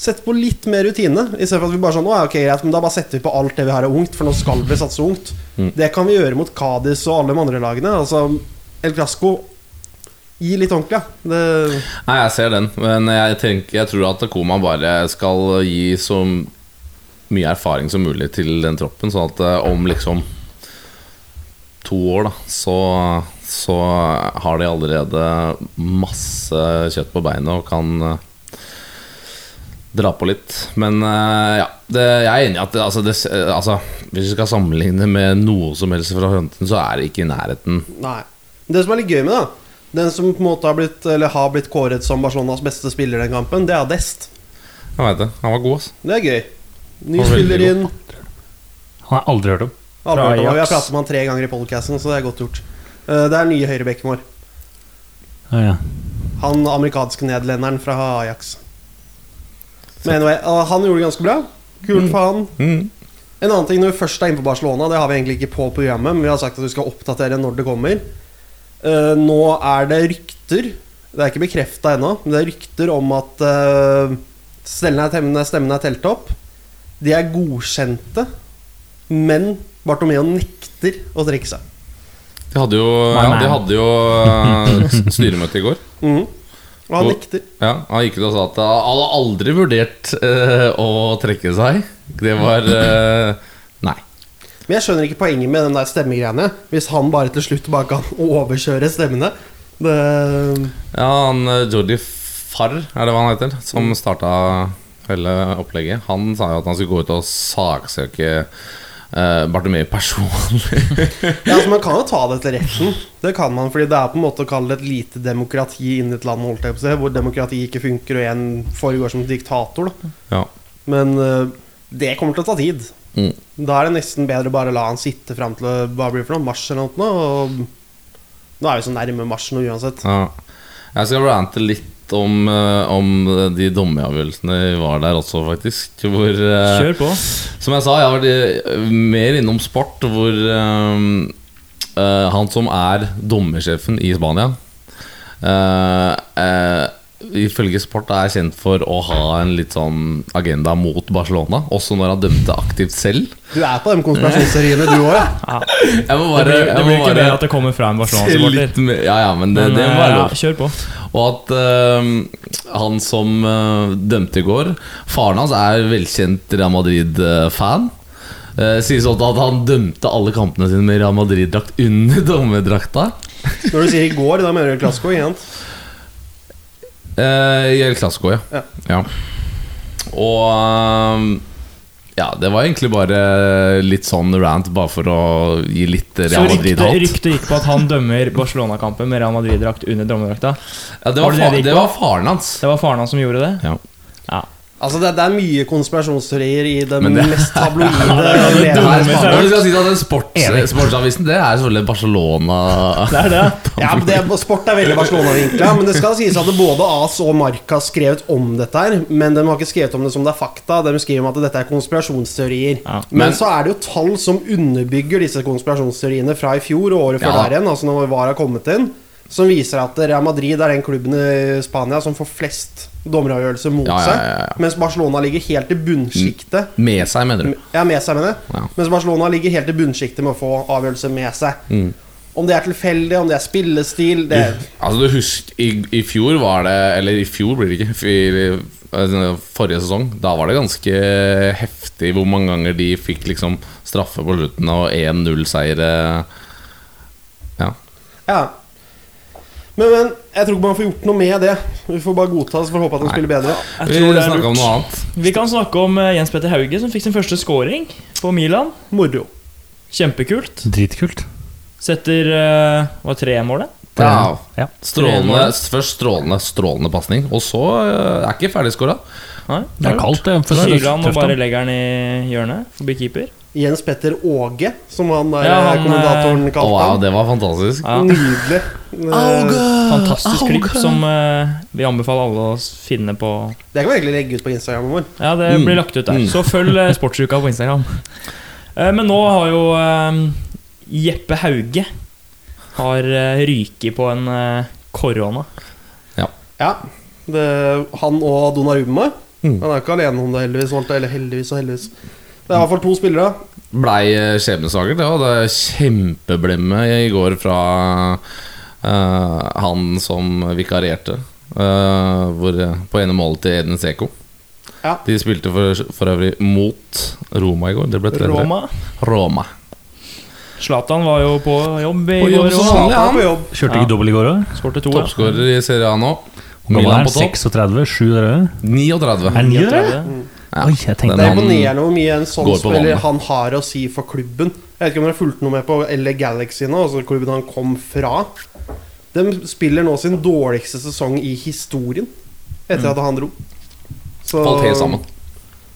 Speaker 2: Sett på litt mer rutine, i stedet for at vi bare sånn Å ok, greit, men da bare setter vi på alt det vi har av ungt, for nå skal vi satse ungt.
Speaker 3: Mm.
Speaker 2: Det kan vi gjøre mot Cádiz og alle de andre lagene. Altså, El Clasco Gi litt ordentlig, ja. Det,
Speaker 3: Nei, jeg ser den, men jeg, tenker, jeg tror at Koma bare skal gi så mye erfaring som mulig til den troppen, sånn at eh, om liksom to år, da, så, så har de allerede masse kjøtt på beinet og kan eh, dra på litt. Men eh, ja, det, jeg er enig i at det, altså, det, altså, hvis vi skal sammenligne med noe som helst fra Hunten, så er det ikke i nærheten.
Speaker 2: nei. Det som er litt gøy med det, da den som på en måte har blitt, eller har blitt kåret som Barcelonas beste spiller den kampen, det er Dest.
Speaker 3: Jeg vet det. Han var god, altså.
Speaker 2: Det er gøy. Ny spiller inn.
Speaker 4: Han har jeg aldri hørt om.
Speaker 2: Aldri hørt om. Vi har pratet med han tre ganger i podcasten, så det er godt gjort. Eh, Det er nye høyrebekken vår.
Speaker 4: Ja, ja.
Speaker 2: Han amerikanske nederlenderen fra Ajax. Men anyway, eh, han gjorde det ganske bra. Kult for han.
Speaker 3: Mm.
Speaker 2: En annen ting når vi først er inne på Barcelona, det har vi egentlig ikke på programmet, men vi har sagt at vi skal oppdatere når det kommer. Eh, nå er det rykter Det er ikke bekrefta ennå, men det er rykter om at uh, stemmene, er, stemmene- stemmene er telt opp. De er godkjente, men Bartomeo nekter å trekke seg.
Speaker 3: De hadde jo, ja, de hadde jo eh, *laughs* styremøte i går.
Speaker 2: Mhm. Og han
Speaker 3: Og-
Speaker 2: nekter.
Speaker 3: Ja, Han gikk ut og sa at han hadde aldri vurdert uh, å trekke seg. Det var Nei.
Speaker 2: Men jeg skjønner ikke poenget med den der stemmegreiene. Hvis han bare til slutt bare kan *laughs* overkjøre stemmene. Det,
Speaker 3: Ja, han eh, Jordi Farr, er det hva han heter, som starta hele opplegget, han sa jo at han skulle gå ut og saksøke uh, Bartomeu personlig. *laughs*
Speaker 2: ja, altså Man kan jo ta det til retten. Det kan man, fordi det er på en måte å kalle det et lite demokrati innen et land holdt jeg på seg, hvor demokrati ikke funker, og en foregår som diktator.
Speaker 3: Ja.
Speaker 2: Men uh, det kommer til å ta tid.
Speaker 3: Mm.
Speaker 2: Da er det nesten bedre bare å la han sitte fram til hva bare blir for noe mars eller noe. Og nå er vi så nærme mars nå uansett.
Speaker 3: ja. Jeg skal rante litt om, eh, om de dommeravgjørelsene vi var der også, faktisk. Hvor eh,
Speaker 1: Kjør på.
Speaker 3: Som jeg sa, jeg har vært mer innom sport, hvor um, uh, han som er dommersjefen i Spania uh, eh, Ifølge Sport er kjent for å ha en litt sånn agenda mot Barcelona, også når han dømte aktivt selv.
Speaker 2: Du er på de konspirasjonsseriene, du òg. *laughs*
Speaker 1: Ja.
Speaker 3: Jeg må
Speaker 1: Det
Speaker 3: bare,
Speaker 1: blir, det blir
Speaker 3: må
Speaker 1: ikke
Speaker 3: bare
Speaker 1: bedre at det kommer fra en Barcelona-supporter.
Speaker 3: Ja, ja, men det,
Speaker 1: Men
Speaker 3: det må
Speaker 1: eh, ja, kjør på.
Speaker 3: Og at uh, han som uh, dømte i går Faren hans er velkjent Real Madrid-fan. Uh, sies også at han dømte alle kampene sine med Real Madrid-drakt under *laughs* dommerdrakta.
Speaker 2: Når du sier i går, da mener du Klasko? Ikke sant?
Speaker 3: Uh, I El Clásico, ja.
Speaker 2: Ja.
Speaker 3: ja. Og eh, ja, det var egentlig bare litt sånn rant, bare for å gi litt Real Madrid-hat.
Speaker 1: ryktet gikk på at han dømmer Barcelona-kampen med Real Madrid-drakt under dommerdrakta.
Speaker 3: Ja, det,
Speaker 1: Var det det det
Speaker 3: var faren hans.
Speaker 1: Det var faren hans som gjorde det?
Speaker 3: Ja.
Speaker 1: Ja.
Speaker 2: Altså det, det er mye konspirasjonsteorier i den
Speaker 3: det-
Speaker 2: mest tabloide *laughs*
Speaker 1: det.
Speaker 3: Men du skal si at den sportsavisen Det er selvfølgelig Barcelona
Speaker 1: Det er det.
Speaker 2: Ja, men det, Sport er veldig Barcelona-vinkla, men det skal sies at både AS og Marca har skrevet om dette her. Men de har ikke skrevet om det som det er fakta. De skriver om at dette er konspirasjonsteorier.
Speaker 1: Ja.
Speaker 2: Men,
Speaker 3: Men-
Speaker 2: så er det jo tall som underbygger disse konspirasjonsteoriene fra i fjor og året før
Speaker 3: Ja.
Speaker 2: der igjen, altså når VAR har kommet inn, som viser at Real Madrid er den klubben i Spania som får flest dommeravgjørelser mot
Speaker 3: Ja, ja, ja, seg.
Speaker 2: mens Barcelona ligger helt i bunnsjiktet.
Speaker 3: Med seg, mener du?
Speaker 2: Ja, med seg, mener jeg. Mens Barcelona ligger helt i bunnsjiktet med å få avgjørelser med seg.
Speaker 3: Mm.
Speaker 2: Om det er tilfeldig, om det er spillestil det,
Speaker 3: Altså du husk, i, I fjor var det Eller i fjor blir det ikke i, Forrige sesong Da var det ganske heftig Hvor mange ganger de fikk liksom straffe på slutten Og 1-0-seire Ja
Speaker 2: Ja. Men, men jeg tror ikke man får gjort noe med det. Vi får bare godta oss for å håpe at de spiller bedre.
Speaker 1: Jeg
Speaker 3: Vi
Speaker 1: tror det er
Speaker 3: om noe annet
Speaker 1: Vi kan snakke om eh, Jens Petter Hauge, som fikk sin første scoring på Milan.
Speaker 2: Moro.
Speaker 1: Kjempekult.
Speaker 4: Dritkult.
Speaker 1: Setter uh, Var tre-målet?
Speaker 3: ja.
Speaker 4: Ja.
Speaker 3: Strålende, først strålende, strålende pasning Og så eh, er ikke ferdig skåret
Speaker 1: Nei,
Speaker 4: Det er kaldt, det. For
Speaker 1: han og
Speaker 4: tøft,
Speaker 1: bare legger den i hjørnet forbi keeper.
Speaker 2: Jens Petter Åge, som han der
Speaker 1: Ja, han,
Speaker 2: eh, kommentatoren kalte
Speaker 3: ham.
Speaker 2: wow,
Speaker 3: det var fantastisk.
Speaker 1: Ja.
Speaker 2: Nydelig. *laughs* Auge!
Speaker 1: Fantastisk klipp som uh, vi anbefaler alle å finne på
Speaker 2: Det kan vi egentlig legge ut på Instagram vår.
Speaker 1: Ja, det
Speaker 3: Mm.
Speaker 1: blir lagt ut der.
Speaker 3: Mm.
Speaker 1: Så følg eh, Sportsuka på Instagram. Uh, *laughs* Men nå har jo uh, Jeppe Hauge Har uh, ryket på en eh, korona.
Speaker 2: Ja, det, Han og Donnarumma.
Speaker 3: Mm.
Speaker 2: Han er ikke alene om det, heldigvis. Eller heldigvis og heldigvis. Det er i hvert fall to spillere.
Speaker 3: Blei eh. Det var det kjempeblemme i går fra uh, han som vikarierte. Uh, hvor, på ene målet til Eden Seko.
Speaker 2: Ja.
Speaker 3: De spilte for, for øvrig mot Roma i går. Det ble 3-3.
Speaker 1: Roma.
Speaker 3: Roma.
Speaker 1: Zlatan var jo på jobb i
Speaker 3: På jobb
Speaker 1: går
Speaker 2: er
Speaker 3: han.
Speaker 2: på jobb.
Speaker 4: Kjørte
Speaker 1: Ja.
Speaker 4: ikke dobbel i går òg?
Speaker 1: ja.
Speaker 3: Toppskårer i Serie A nå. Milan på topp.
Speaker 4: 36, 7 dere?
Speaker 3: 39.
Speaker 4: Er han gjør det?
Speaker 3: Ja,
Speaker 4: Oi, jeg tenkte
Speaker 2: Det er imponerende hvor mye en sånn
Speaker 3: går på
Speaker 2: spiller
Speaker 3: vannet.
Speaker 2: han har å si for klubben. Jeg vet ikke om dere har fulgt noe med på LA Galaxy nå, altså klubben han kom fra. De spiller nå sin dårligste sesong i historien etter at han dro. Så,
Speaker 3: Falt helt sammen.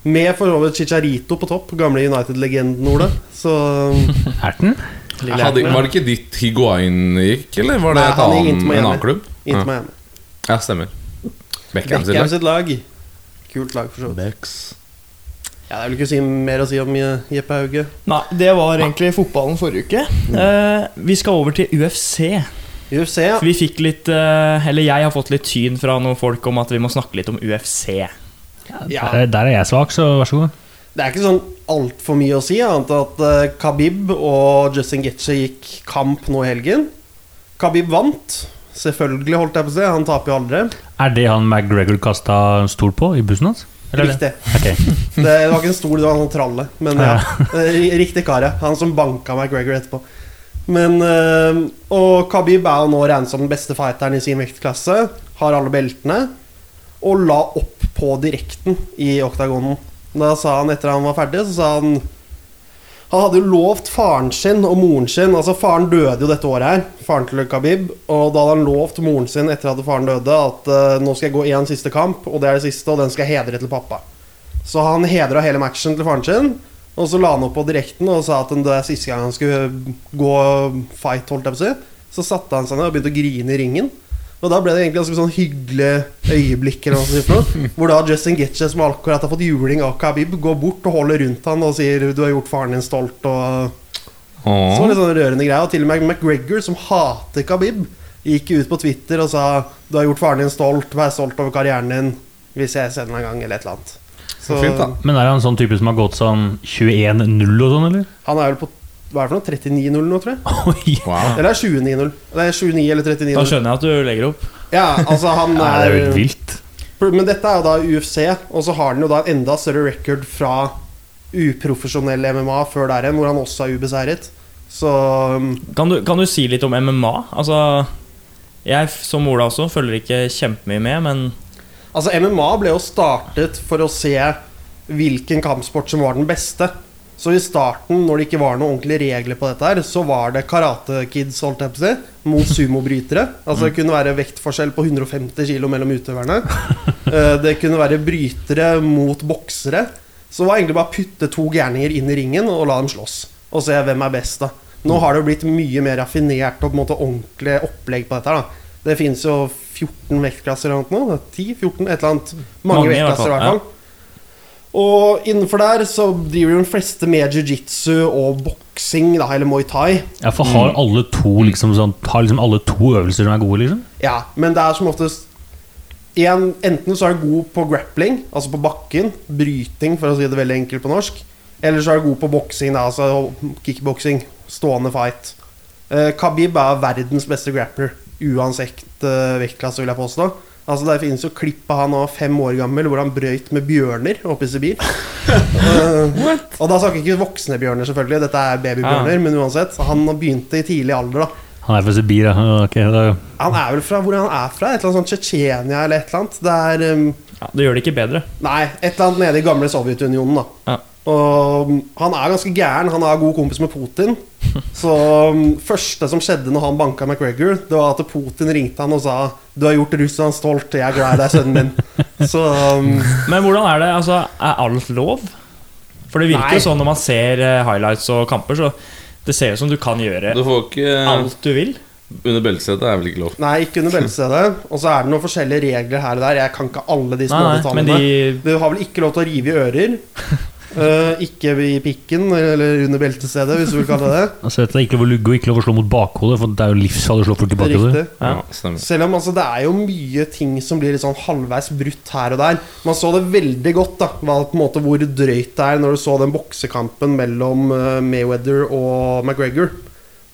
Speaker 2: Med for så vidt Chicharito på topp, gamle United-legenden, Ole. Så *laughs*
Speaker 4: Erten?
Speaker 1: Lille
Speaker 3: Hadde,
Speaker 1: ja.
Speaker 3: var det ikke ditt Higuain gikk, eller var det
Speaker 2: Nei,
Speaker 3: et
Speaker 2: han gikk
Speaker 3: annen,
Speaker 2: Inter Miami.
Speaker 3: en annen klubb?
Speaker 2: Inter
Speaker 3: Ja.
Speaker 2: Miami.
Speaker 3: ja, stemmer. Beckham sitt
Speaker 2: Beckham
Speaker 3: lag.
Speaker 2: sitt lag. Kult lag, for så vidt. Ja, det er vel ikke si mer å si om eh, Jeppe Hauge.
Speaker 1: Nei, det var egentlig fotballen forrige uke. Eh, vi skal over til UFC.
Speaker 2: UFC, ja.
Speaker 1: For vi fikk litt eh, Eller jeg har fått litt tyn fra noen folk om at vi må snakke litt om UFC.
Speaker 2: ja.
Speaker 4: Der, der er jeg svak, så vær så god.
Speaker 2: Det er ikke sånn altfor mye å si, annet enn at eh, Khabib og Justin Getche gikk kamp nå i helgen. Khabib vant. Selvfølgelig, holdt jeg på å si. Han taper jo aldri.
Speaker 4: Er det han McGregor kasta stol på i bussen hans? Eller er det?
Speaker 2: Riktig. *laughs* Det var ikke en stol, det var en sånn tralle. Men ja, *laughs* Riktig kar, ja. Han som banka McGregor etterpå. Men eh, Og Khabib er jo nå regnet som den beste fighteren i sin vektklasse. Har alle beltene. Og la opp på direkten i oktagonen. Da sa han etter han var ferdig, så sa han Han hadde jo lovt faren sin og moren sin Altså Faren døde jo dette året her, faren til Khabib. Og da hadde han lovt moren sin etter at faren døde, at uh, nå skal jeg gå én siste kamp, og det er det siste, og den skal jeg hedre til pappa. Så han hedra hele matchen til faren sin. Og så la han opp på direkten og sa at det er siste gang han skulle gå fight. holdt jeg på å si Så satte han seg ned og begynte å grine i ringen. Og da ble det egentlig ganske sånn hyggelig øyeblikk noe. *laughs* Hvor da Justin Getche, som akkurat har fått juling av Khabib, går bort og holder rundt han og sier 'du har gjort faren din stolt'. Og så var det sånn rørende greie. Og til og med McGregor, som hater Khabib, gikk ut på Twitter og sa 'du har gjort faren din stolt, vær stolt over karrieren din'. Vi ses en gang, eller et eller annet. Så
Speaker 3: Fint, da.
Speaker 4: Men er han sånn type som har gått sånn 21-0 og sånn, eller?
Speaker 2: han er vel på hva er det for noe? 39-0 nå, tror jeg.
Speaker 4: Oi.
Speaker 3: Wow.
Speaker 2: Eller er det 29-0? Det er 29 eller
Speaker 1: Da
Speaker 2: 39-0.
Speaker 1: skjønner jeg at du legger opp.
Speaker 2: Ja, altså han
Speaker 4: ja, det er jo helt vilt.
Speaker 2: Men dette er jo da UFC, og så har han jo da en enda større record fra uprofesjonell MMA før der igjen, hvor han også er ubeseiret. Så um,
Speaker 1: Kan du, kan du si litt om MMA? Altså Jeg, som Ola også, følger ikke kjempemye med, men
Speaker 2: Altså, MMA ble jo startet for å se hvilken kampsport som var den beste. Så i starten, når det ikke var noen ordentlige regler på dette, her så var det karate kids holdt jeg på å si, mot sumobrytere. Altså Det kunne være vektforskjell på 150 kg mellom utøverne. Eh, Det kunne være brytere mot boksere. Så det var egentlig bare å putte to gærninger inn i ringen og la dem slåss. Og se hvem er best, da. Nå har det blitt mye mer raffinert og på en måte ordentlig opplegg på dette. her da Det fins jo 14 vektklasser eller noe. 10-14, et eller annet. Mange,
Speaker 1: Mange
Speaker 2: vektklasser i hvert fall. Og innenfor der så driver de fleste med jiu-jitsu og boksing, eller muay thai.
Speaker 4: Ja, for har alle to liksom sånn Har liksom alle to øvelser som er gode, liksom?
Speaker 2: Ja, men det er som oftest en, Enten så er du god på grappling, altså på bakken, bryting, for å si det veldig enkelt på norsk. Eller så er du god på boksing, altså kickboksing, stående fight. Eh, Khabib er verdens beste grappler, uansett eh, vektklasse, vil jeg påstå. Altså Det finnes jo klipp av han var fem år gammel hvor han brøyt med bjørner oppe i Sibir. *laughs* uh, og da snakker ikke voksne bjørner, selvfølgelig. Dette er babybjørner, men uansett. Han begynte i tidlig alder, da.
Speaker 4: Han er fra Sibir, ja. Ok, da
Speaker 2: Han er vel fra hvor han er fra? Et eller annet sånt Tsjetsjenia eller et eller annet. Det er um,
Speaker 1: ja, det gjør det ikke bedre.
Speaker 2: Nei, et eller annet nede i gamle Sovjetunionen, da.
Speaker 1: Ja.
Speaker 2: Og um, han er ganske gæren. Han er god kompis med Putin. *laughs* Så um, første som skjedde når han banka McGregor, det var at Putin ringte han og sa 'Du har gjort Russland stolt. Jeg er glad i deg, sønnen min'. *laughs* Så um,
Speaker 1: Men hvordan er det? Altså, er alt lov? For det virker
Speaker 2: Nei.
Speaker 1: jo sånn når man ser eh, highlights og kamper, så det ser ut som du kan gjøre
Speaker 3: Du får ikke
Speaker 1: alt du vil.
Speaker 3: Under beltesetet er vel ikke lov.
Speaker 2: Nei, ikke under beltestedet. Og så er det noen forskjellige regler her og der. Jeg kan ikke alle de små
Speaker 1: Nei, nei, men
Speaker 2: detaljene.
Speaker 1: de
Speaker 2: Du har vel ikke lov til å rive i ører. *laughs* Eh, ikke i pikken, eller under beltestedet, hvis du vil kalle det det.
Speaker 4: Altså, det er ikke lov å lugge og ikke lov å slå mot bakhodet, for det er jo livsfarlig å slå folk i bakhodet.
Speaker 1: Ja.
Speaker 3: Ja.
Speaker 2: Selv om altså, det er jo mye ting som blir litt sånn halvveis brutt her og der. Man så det veldig godt, da hva, en måte, hvor drøyt det er når du så den boksekampen mellom uh, Mayweather og McGregor.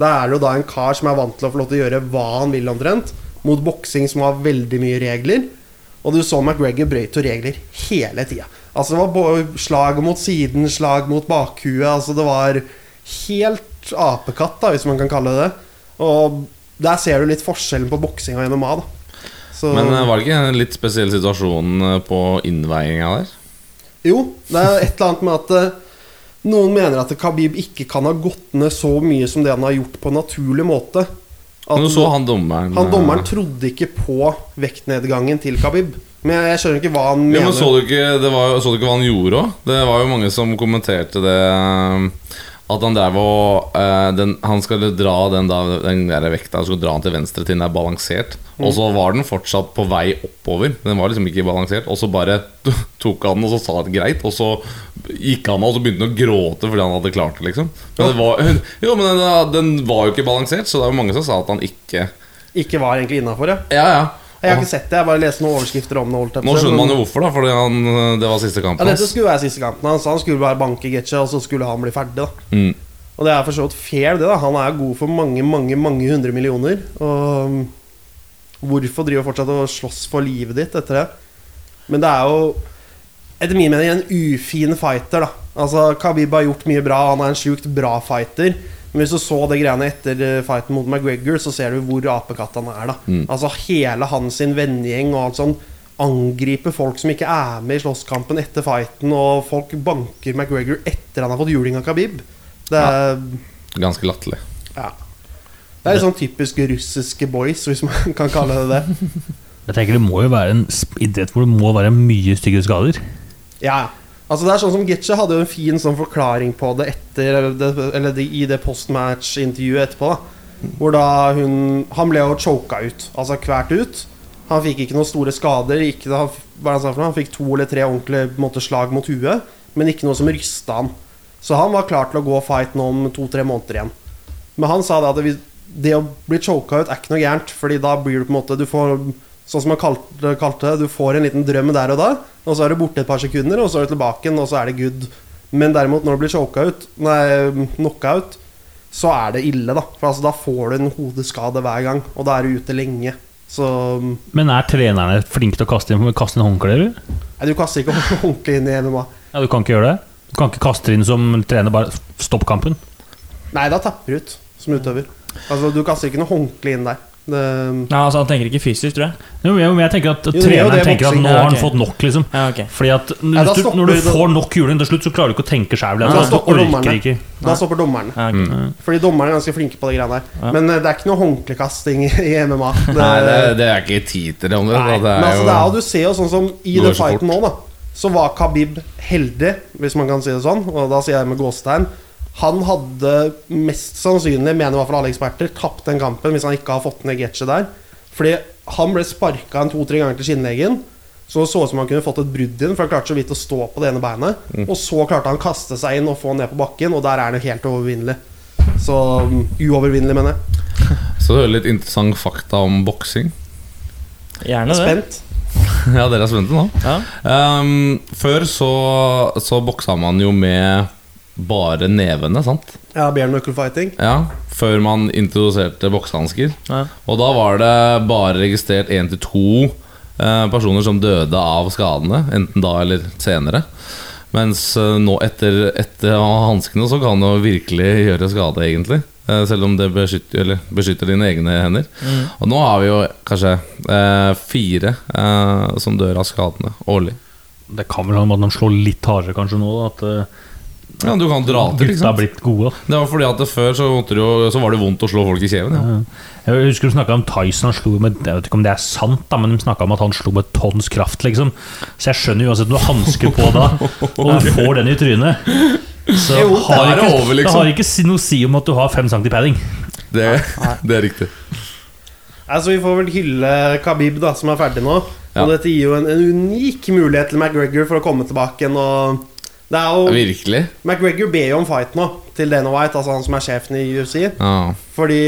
Speaker 2: Da er det jo da en kar som er vant til å få lov til å gjøre hva han vil, omtrent, mot boksing som har veldig mye regler. Og du så McGregor brøyt jo regler hele tida. Altså Det var slag mot siden, slag mot bakhuet. Altså Det var helt apekatt, da hvis man kan kalle det. Og der ser du litt forskjellen på boksing og MMA. da Så,
Speaker 3: Men eh, var det ikke en litt spesiell situasjon eh, på innveiinga der?
Speaker 2: Jo, det er et eller annet med at eh, noen mener at Khabib ikke kan ha gått ned så mye som det han har gjort på en naturlig måte. At
Speaker 3: han dommeren
Speaker 2: han dommeren trodde ikke på vektnedgangen til Khabib. Men jeg, skjønner ikke hva han
Speaker 3: Ja, men så du ikke, det var, så du ikke hva han gjorde òg? Det var jo mange som kommenterte det eh, At han drev og uh, den, Han skulle dra den, da, den der vekta Han skulle dra den til venstre til den er balansert. Og så var den fortsatt på vei oppover. Den var liksom ikke balansert. Og så bare tok han den, og så sa det greit. Og så gikk han av, og så begynte han å gråte fordi han hadde klart det, liksom. Men, det var, *laughs* jo, men den, den var jo ikke balansert, så det er jo mange som sa at han ikke
Speaker 2: Ikke var egentlig innafor, ja.
Speaker 3: Ja, ja.
Speaker 2: Jeg har ikke sett det, jeg bare leste noen overskrifter om det.
Speaker 3: Nå skjønner man jo hvorfor, da. Fordi han, det var siste kampen.
Speaker 2: Ja,
Speaker 3: Dette
Speaker 2: skulle være siste kampen hans. Han skulle bare banke Getcha, og så skulle han bli ferdig. da
Speaker 3: Mm.
Speaker 2: Og det er for så vidt fair, det. da Han er god for mange, mange mange hundre millioner. Og um, hvorfor driver fortsatt og slåss for livet ditt etter det? Men det er jo etter min mening en ufin fighter. da Altså Khabib har gjort mye bra, han er en sjukt bra fighter. Men hvis du så det greiene etter eh, fighten mot McGregor, så ser du hvor apekatt han er. da
Speaker 3: Mm.
Speaker 2: Altså hele hans vennegjeng og alt sånn angriper folk som ikke er med i slåsskampen etter fighten, og folk banker McGregor etter han har fått juling av Khabib. Det er
Speaker 3: Ganske latterlig.
Speaker 2: ja. Det er litt sånn typisk russiske boys, hvis man *laughs* kan kalle det det.
Speaker 4: Jeg tenker Det må jo være en idrett hvor det må være mye stygge skader.
Speaker 2: Ja, altså det er sånn som Getche hadde jo en fin sånn forklaring på det etter Eller det, i det postmatch-intervjuet etterpå. da Hvor da hun Han ble jo choka ut, altså kvært ut. Han fikk ikke noen store skader. Ikke, han, han, fikk to eller tre ordentlige slag mot huet, men ikke noe som rysta han. Så han var klar til å gå fight nå om to-tre måneder igjen. Men han sa da at det, det å bli choka ut er ikke noe gærent, Fordi da blir du på en måte Du får Sånn som han kalte, kalte det, du får en liten drøm der og da, og så er du borte et par sekunder, og så er du tilbake igjen, og så er det good. Men derimot, når du blir choka ut, nei, knockout, så er det ille, da. For altså, da får du en hodeskade hver gang, og da er du ute lenge. Så
Speaker 4: Men er trenerne flinke til å kaste inn, kaste inn håndklær? eller?
Speaker 2: Nei, du kaster ikke *laughs* håndkle inn i MMA.
Speaker 4: Ja, du kan ikke gjøre det? Du kan ikke kaste inn som trener, bare stopp kampen?
Speaker 2: Nei, da tapper du ut som utøver. Altså, du kaster ikke noe håndkle inn der. Det,
Speaker 1: Ja, altså Han tenker ikke fysisk, tror jeg.
Speaker 4: Jo, men jeg tenker at
Speaker 2: Jo, det er
Speaker 4: treneren
Speaker 2: det
Speaker 4: tenker at nå har han fått nok, liksom.
Speaker 1: Ja, okay.
Speaker 4: Fordi at
Speaker 2: da
Speaker 4: du,
Speaker 2: stopper
Speaker 4: når du får nok juling til slutt, så klarer du ikke å tenke sjæl.
Speaker 1: Ja,
Speaker 2: da
Speaker 4: Altså,
Speaker 2: stopper dommerne. da stopper dommerne.
Speaker 1: Ja, okay.
Speaker 3: Mm.
Speaker 2: Fordi dommerne er ganske flinke på de greiene der.
Speaker 1: Ja.
Speaker 2: Men eh, det er ikke noe håndklekasting *laughs* i MMA. Det,
Speaker 3: Nei, det, det er ikke tid til det. Om det,
Speaker 2: Nei,
Speaker 3: da. det
Speaker 2: men altså, det er du ser jo sånn som i
Speaker 3: The
Speaker 2: fighten nå, da. Så var Khabib heldig, hvis man kan si det sånn. Og da sier jeg med gåstegn. Han hadde mest sannsynlig, mener i hvert fall alle eksperter, tapt den kampen hvis han ikke har fått ned Getche der. Fordi han ble sparka en to-tre ganger til skinnleggen. Så det så ut som han kunne fått et brudd inn, for han klarte så vidt å stå på det ene beinet.
Speaker 3: Mm.
Speaker 2: Og så klarte han å kaste seg inn og få han ned på bakken, og der er han jo helt overvinnelig. Så um, uovervinnelig, mener jeg. *laughs*
Speaker 3: Så du hører litt interessant fakta om boksing.
Speaker 1: Gjerne det.
Speaker 2: Spent. *laughs*
Speaker 3: Ja, dere er spente nå?
Speaker 1: Ja.
Speaker 3: Um, før så, så boksa man jo med bare nevene, sant?
Speaker 2: Ja, bare knuckle fighting.
Speaker 3: Ja, Før man introduserte boksehansker.
Speaker 1: Ja.
Speaker 3: Og da var det bare registrert én til to eh, personer som døde av skadene. Enten da eller senere. Mens eh, nå etter, etter å ha hanskene så kan det virkelig gjøre skade, egentlig. Eh, selv om det beskytter, eller beskytter dine egne hender.
Speaker 1: Mm.
Speaker 3: Og nå har vi jo kanskje eh, fire eh, som dør av skadene årlig.
Speaker 4: Det kan vel ha med at de slår litt hardere kanskje nå. da, At, eh,
Speaker 3: Ja, du kan dra til,
Speaker 4: Gutta har blitt gode.
Speaker 3: Det var fordi at det før så, måtte du jo, så var det vondt å slå folk i kjeven. Ja.
Speaker 4: Ja. Jeg husker du snakka om Tyson han slo med Jeg vet ikke om det er sant, da, men de snakka om at han slo med tons kraft, liksom. Så jeg skjønner uansett om du har hansker på da, og du *laughs* får den i trynet Så
Speaker 2: Jo,
Speaker 4: har
Speaker 3: da er det
Speaker 4: ikke,
Speaker 3: over, liksom.
Speaker 4: det har ikke noe å si om at du har fem centi padding.
Speaker 3: Det, *laughs* det er riktig.
Speaker 2: Altså, vi får vel hylle Khabib, da, som er ferdig nå.
Speaker 3: Ja.
Speaker 2: Og dette gir jo en, en unik mulighet til McGregor for å komme tilbake igjen. Og det er jo
Speaker 3: Virkelig.
Speaker 2: McGregor ber jo om fight nå til Dana White, altså han som er sjefen i UFC.
Speaker 3: Ah.
Speaker 2: Fordi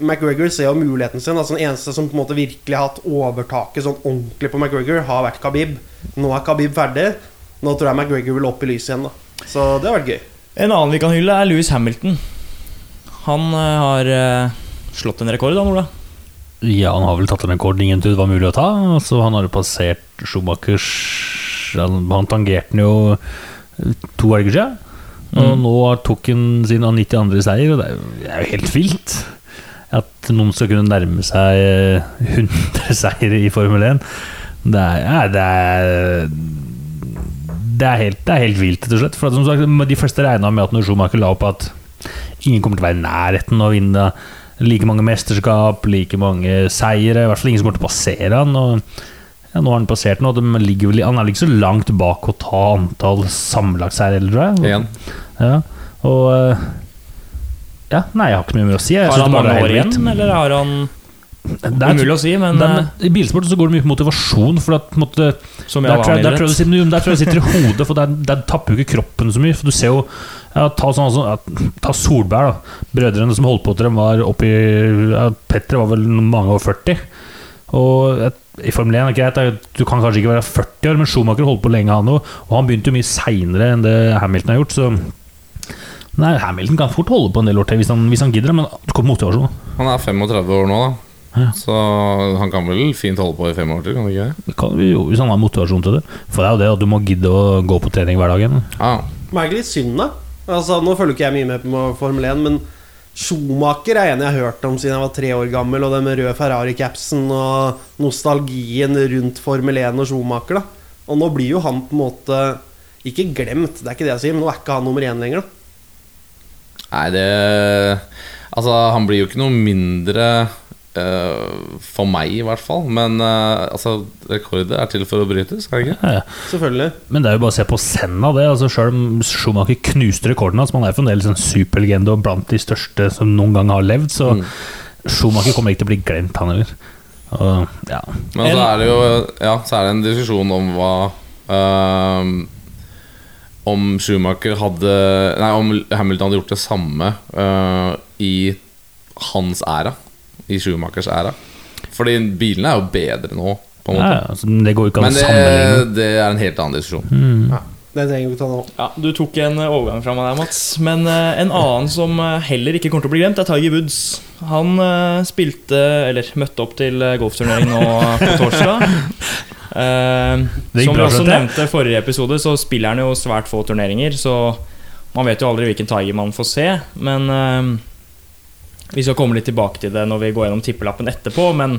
Speaker 2: McGregor ser jo muligheten sin. Altså Den eneste som på en måte virkelig har hatt overtaket sånn ordentlig på McGregor, har vært Khabib. Nå er Khabib ferdig. Nå tror jeg McGregor vil opp i lyset igjen. da Så det har vært gøy.
Speaker 1: En annen vi kan hylle, er Louis Hamilton. Han eh, har eh, slått en rekord, da, Ola.
Speaker 4: Ja, han har vel tatt en rekord ingen trodde var mulig å ta. Så han har jo passert Schumachers Han, han tangerte den jo to helger siden. Og
Speaker 1: Mm.
Speaker 4: nå tok han sin 92. seier, og det er jo, det er jo helt vilt. At noen skal kunne nærme seg eh, 100 *laughs* seire i Formel 1. Det er, ja, det er det er, helt, det er helt vilt, rett og slett. For som sagt, de fleste regna med at når Schumacher la opp at ingen kommer til å være i nærheten av å vinne like mange mesterskap, like mange seire. I hvert fall ingen som kommer til å passere han. Og ja, nå har han passert noe. og de ligger vel, han er ikke så langt bak å ta antall sammenlagtseiere, tror jeg. Ja, og eh, ja, Nei, jeg har ikke mye mer å si. Jeg
Speaker 1: Har han mange år igjen, eller har han
Speaker 4: Det er-
Speaker 1: Umulig å si, men
Speaker 4: er-
Speaker 1: eh,
Speaker 4: I bilsport så går det mye på motivasjon. For at, måte, der, tror jeg, der, tror jeg sitter, der tror jeg sitter i hodet, for der, der tapper jo ikke kroppen så mye. For du ser jo ja, ta, sånn, altså, ja, ta Solberg, da. Brødrene som holdt på til dem, var oppi ja, Petter var vel mange over 40. Og et, i Formel 1 er det greit, du kan kanskje ikke være 40 år, men Schumacher holdt på lenge, han òg. Og han begynte jo mye seinere enn det Hamilton har gjort, så Nei, Hamilton kan fort holde på en del år til hvis han, hvis han gidder men det kommer motivasjon.
Speaker 3: Han er 35 år nå, da.
Speaker 4: Ja.
Speaker 3: Så han kan vel fint holde på i fem år til? Kan han ikke det?
Speaker 4: Det kan jo, hvis han har motivasjon til det. For det er jo det at du må gidde å gå på trening hver dag igjen.
Speaker 3: Ja.
Speaker 2: Det er egentlig litt synd, da. Altså, nå følger ikke jeg mye med på Formel 1, men Schumacher er en jeg har hørt om siden jeg var tre år gammel, og den med rød Ferrari-capsen og nostalgien rundt Formel 1 og Schumacher, da. Og nå blir jo han på en måte ikke glemt, det er ikke det jeg sier, men nå er ikke han nummer én lenger, da.
Speaker 3: Nei, det Altså, han blir jo ikke noe mindre for meg, i hvert fall. Men eh, altså, rekorder er til for å brytes, kan ikke?
Speaker 4: Ja, ja.
Speaker 2: Selvfølgelig.
Speaker 4: Men det er jo bare å se på Senna, det. Altså Selv om Schumacher knuste rekorden hans, man er jo fremdeles en superlegende og blant de største som noen gang har levd, så
Speaker 3: Mm.
Speaker 4: Schumacher kommer ikke til å bli glemt, han heller. Ja.
Speaker 3: Men så er det jo Ja, så er det en diskusjon om hva eh, Om Schumacher hadde Nei, om Hamilton hadde gjort det samme eh, i hans æra. I Schumachers æra. Fordi bilene er jo bedre nå, på en måte.
Speaker 4: ja, altså, det går ikke an
Speaker 3: Men
Speaker 4: å
Speaker 3: det,
Speaker 4: sammenligne.
Speaker 3: det er en helt annen diskusjon.
Speaker 4: Mm.
Speaker 2: Ja, det trenger vi ikke ta nå.
Speaker 1: Ja, Du tok en eh, overgang fra meg der, Mats. Men uh, en annen som eh, heller ikke kommer til å bli glemt, er Tiger Woods. Han uh, spilte, eller møtte opp til golfturnering nå på torsdag. *laughs*
Speaker 4: Uh,
Speaker 1: som vi også nevnte i forrige episode, så spiller han jo svært få turneringer. Så man vet jo aldri hvilken Tiger man får se. Men vi skal komme litt tilbake til det når vi går gjennom tippelappen etterpå. Men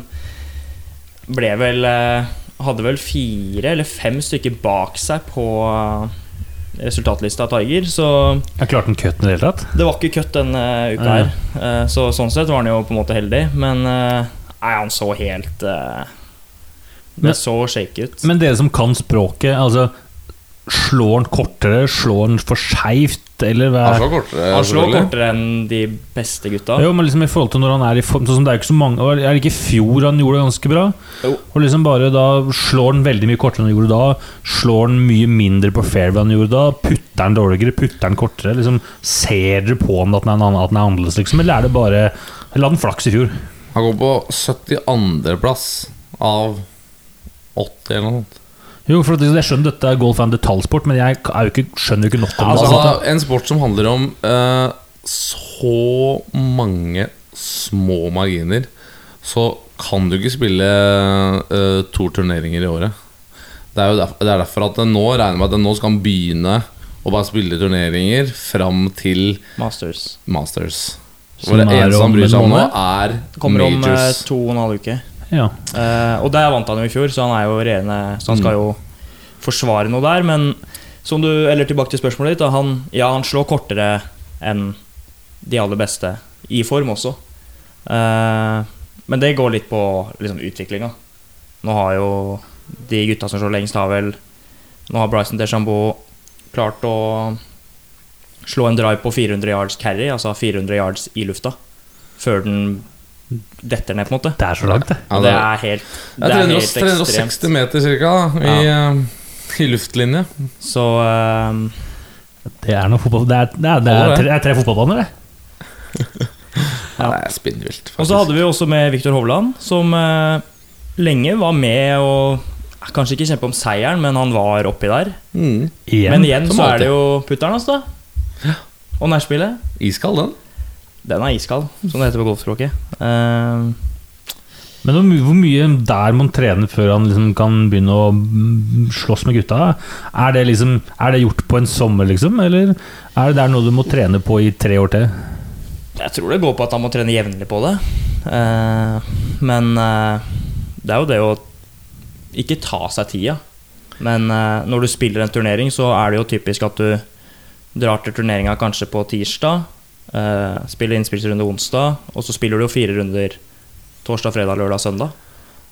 Speaker 1: ble vel eh, Hadde vel fire eller fem stykker bak seg på eh, resultatlista av Tiger, så
Speaker 4: Jeg klarte han cutten i det hele tatt?
Speaker 1: det var ikke cut denne uka
Speaker 4: Ja.
Speaker 1: her. Eh, Så sånn sett var han jo på en måte heldig, men Nei, han så helt Det
Speaker 4: Men-
Speaker 1: så shake ut.
Speaker 4: Men dere som kan språket, altså Slår han kortere? Slår han for skeivt? Eller hva?
Speaker 3: Han slår kortere.
Speaker 1: Han slår kortere enn de beste gutta.
Speaker 4: Jo, men liksom i forhold til når han er i form Sånn det er jo ikke så mange Er det ikke i fjor han gjorde det ganske bra?
Speaker 1: Jo.
Speaker 4: Og liksom bare da slår han veldig mye kortere enn han gjorde da. Slår han mye mindre på fairway enn han gjorde da. Putter han dårligere, putter han kortere. Liksom Ser dere på ham at han er, an- at han er annerledes, liksom? Eller er det bare La den flaks i fjor?
Speaker 3: Han går på 72.-plass av 80 eller noe sånt.
Speaker 4: Jo, for jeg skjønner dette er golf er en detaljsport, men jeg er jo ikke, skjønner jo ikke nok om det.
Speaker 3: Altså,
Speaker 4: Altså,
Speaker 3: en sport som handler om uh, så mange små marginer, så kan du ikke spille uh, to turneringer i året. Det er jo derfor, det er derfor at nå regner med at nå skal han begynne å bare spille turneringer fram til
Speaker 1: Masters.
Speaker 3: Masters. Hvor det eneste han bryr seg om nå, er majors.
Speaker 1: Kommer om eh,
Speaker 3: majors.
Speaker 1: to og en halv uke.
Speaker 4: Ja.
Speaker 1: Uh, og der vant han jo i fjor, så han er jo regjerende Så han skal jo forsvare noe der. Men som du, eller tilbake til spørsmålet ditt. Han, ja, han slår kortere enn de aller beste. I form også. Uh, men det går litt på liksom, utviklinga. Nå har jo de gutta som slår lengst, har vel Nå har Bryson DeChambeau klart å slå en drive på 400 yards carry, altså 400 yards i lufta, før den detter ned, på en måte.
Speaker 4: Det er så langt, det.
Speaker 3: Ja,
Speaker 1: det er helt,
Speaker 3: Det er 300, 360 meter cirka i, ja. i luftlinje.
Speaker 1: Så um,
Speaker 4: Det er noe fotball Det er, det er, det er, tre, det er tre fotballbaner, det. *laughs*
Speaker 3: Ja. Det er spinnvilt.
Speaker 1: Og så hadde vi også med Viktor Hovland, som uh, lenge var med og Kanskje ikke kjempe om seieren, men han var oppi der.
Speaker 3: mm.
Speaker 4: Igjen.
Speaker 1: Men igjen så er det jo putteren hans, da. Og nærspillet.
Speaker 3: Iskald, den.
Speaker 1: Den er iskald, som det heter på golfspråket. Uh,
Speaker 4: Men hvor, mye der må han trene før han liksom kan begynne å slåss med gutta? Er det, liksom, er det gjort på en sommer, liksom? Eller er det der noe du må trene på i tre år til?
Speaker 1: jeg tror det går på at han må trene jevnlig på det. Eh, men eh, det er jo det å ikke ta seg tida. Men eh, når du spiller en turnering, så er det jo typisk at du drar til turneringa kanskje på tirsdag, eh, spiller innspillsrunde onsdag, og så spiller du jo fire runder torsdag, fredag, lørdag, søndag.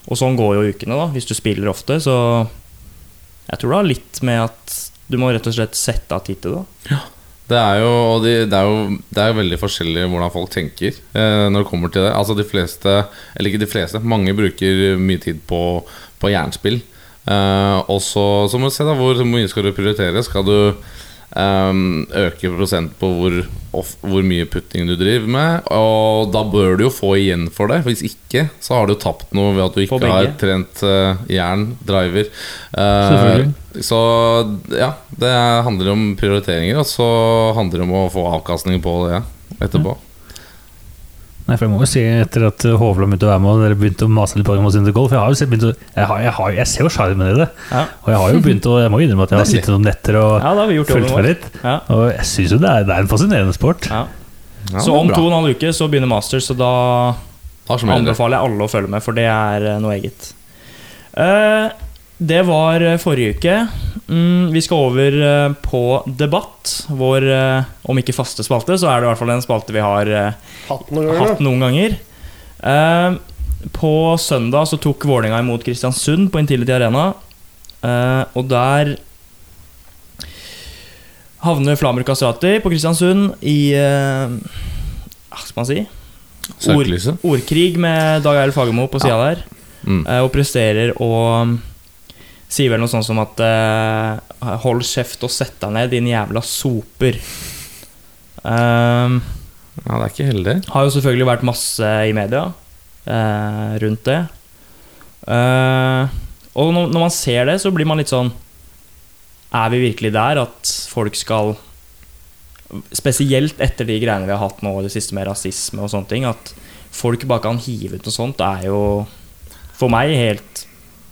Speaker 1: Og sånn går jo ukene, da, hvis du spiller ofte. Så jeg tror det har litt med at du må rett og slett sette av tid til det.
Speaker 3: Det er jo, de, det er jo det er veldig forskjellig hvordan folk tenker eh, når det kommer til det. Altså de fleste, eller ikke de fleste, mange bruker mye tid på, på jernspill. Eh, og så må du se da hvor mye skal du prioritere. Skal du eh, øke prosent på hvor, off, hvor mye putting du driver med? Og da bør du jo få igjen for det. Hvis ikke, så har du tapt noe ved at du ikke har trent uh, jern, driver.
Speaker 4: Uh,
Speaker 3: så ja, det handler om prioriteringer, og så handler det om å få avkastning på det etterpå.
Speaker 4: Nei, for Jeg må jo si etter at Hovland begynte å være med, og dere begynte å mase litt på Amos into golf Jeg, har jo sett, begynt å, jeg, har, jeg, har, jeg ser jo sjarmen i det.
Speaker 1: Ja,
Speaker 4: Og jeg har jo begynt å Jeg må innrømme at jeg har
Speaker 3: Nemlig.
Speaker 4: sittet noen netter og
Speaker 1: ja da har vi gjort
Speaker 4: fulgt med litt.
Speaker 1: Ja.
Speaker 4: Og jeg syns jo det er, det er en fascinerende sport.
Speaker 1: Ja.
Speaker 3: Ja,
Speaker 1: Så om to og en halv uke så begynner Masters, så da anbefaler jeg alle å følge med, for det er eh, noe eget. Eh, det var eh, forrige uke. Mm, vi skal over eh, på debatt. Vår, eh, om ikke faste spalte, så er det i hvert fall en spalte vi har
Speaker 2: Hatt noen ganger,
Speaker 1: hatt noen ganger. På søndag så tok Vålerenga imot Kristiansund på Intility Arena. Eh, og der havner Flamer Kastrati på Kristiansund i Hva skal man si?
Speaker 3: Ord,
Speaker 1: Ordkrig med Dag Eil Fagermo på sida der.
Speaker 3: Mm.
Speaker 1: eh, Og presterer og sier vel noe sånt som at uh, Hold kjeft og sett deg ned, din jævla soper. Um,
Speaker 3: Ja, det er ikke heldig.
Speaker 1: har jo selvfølgelig vært masse i media uh, rundt det. Uh, og når, når man ser det, så blir man litt sånn Er vi virkelig der at folk skal Spesielt etter de greiene vi har hatt nå i det siste med rasisme og sånne ting, at folk bare kan hive ut noe sånt, er jo for meg helt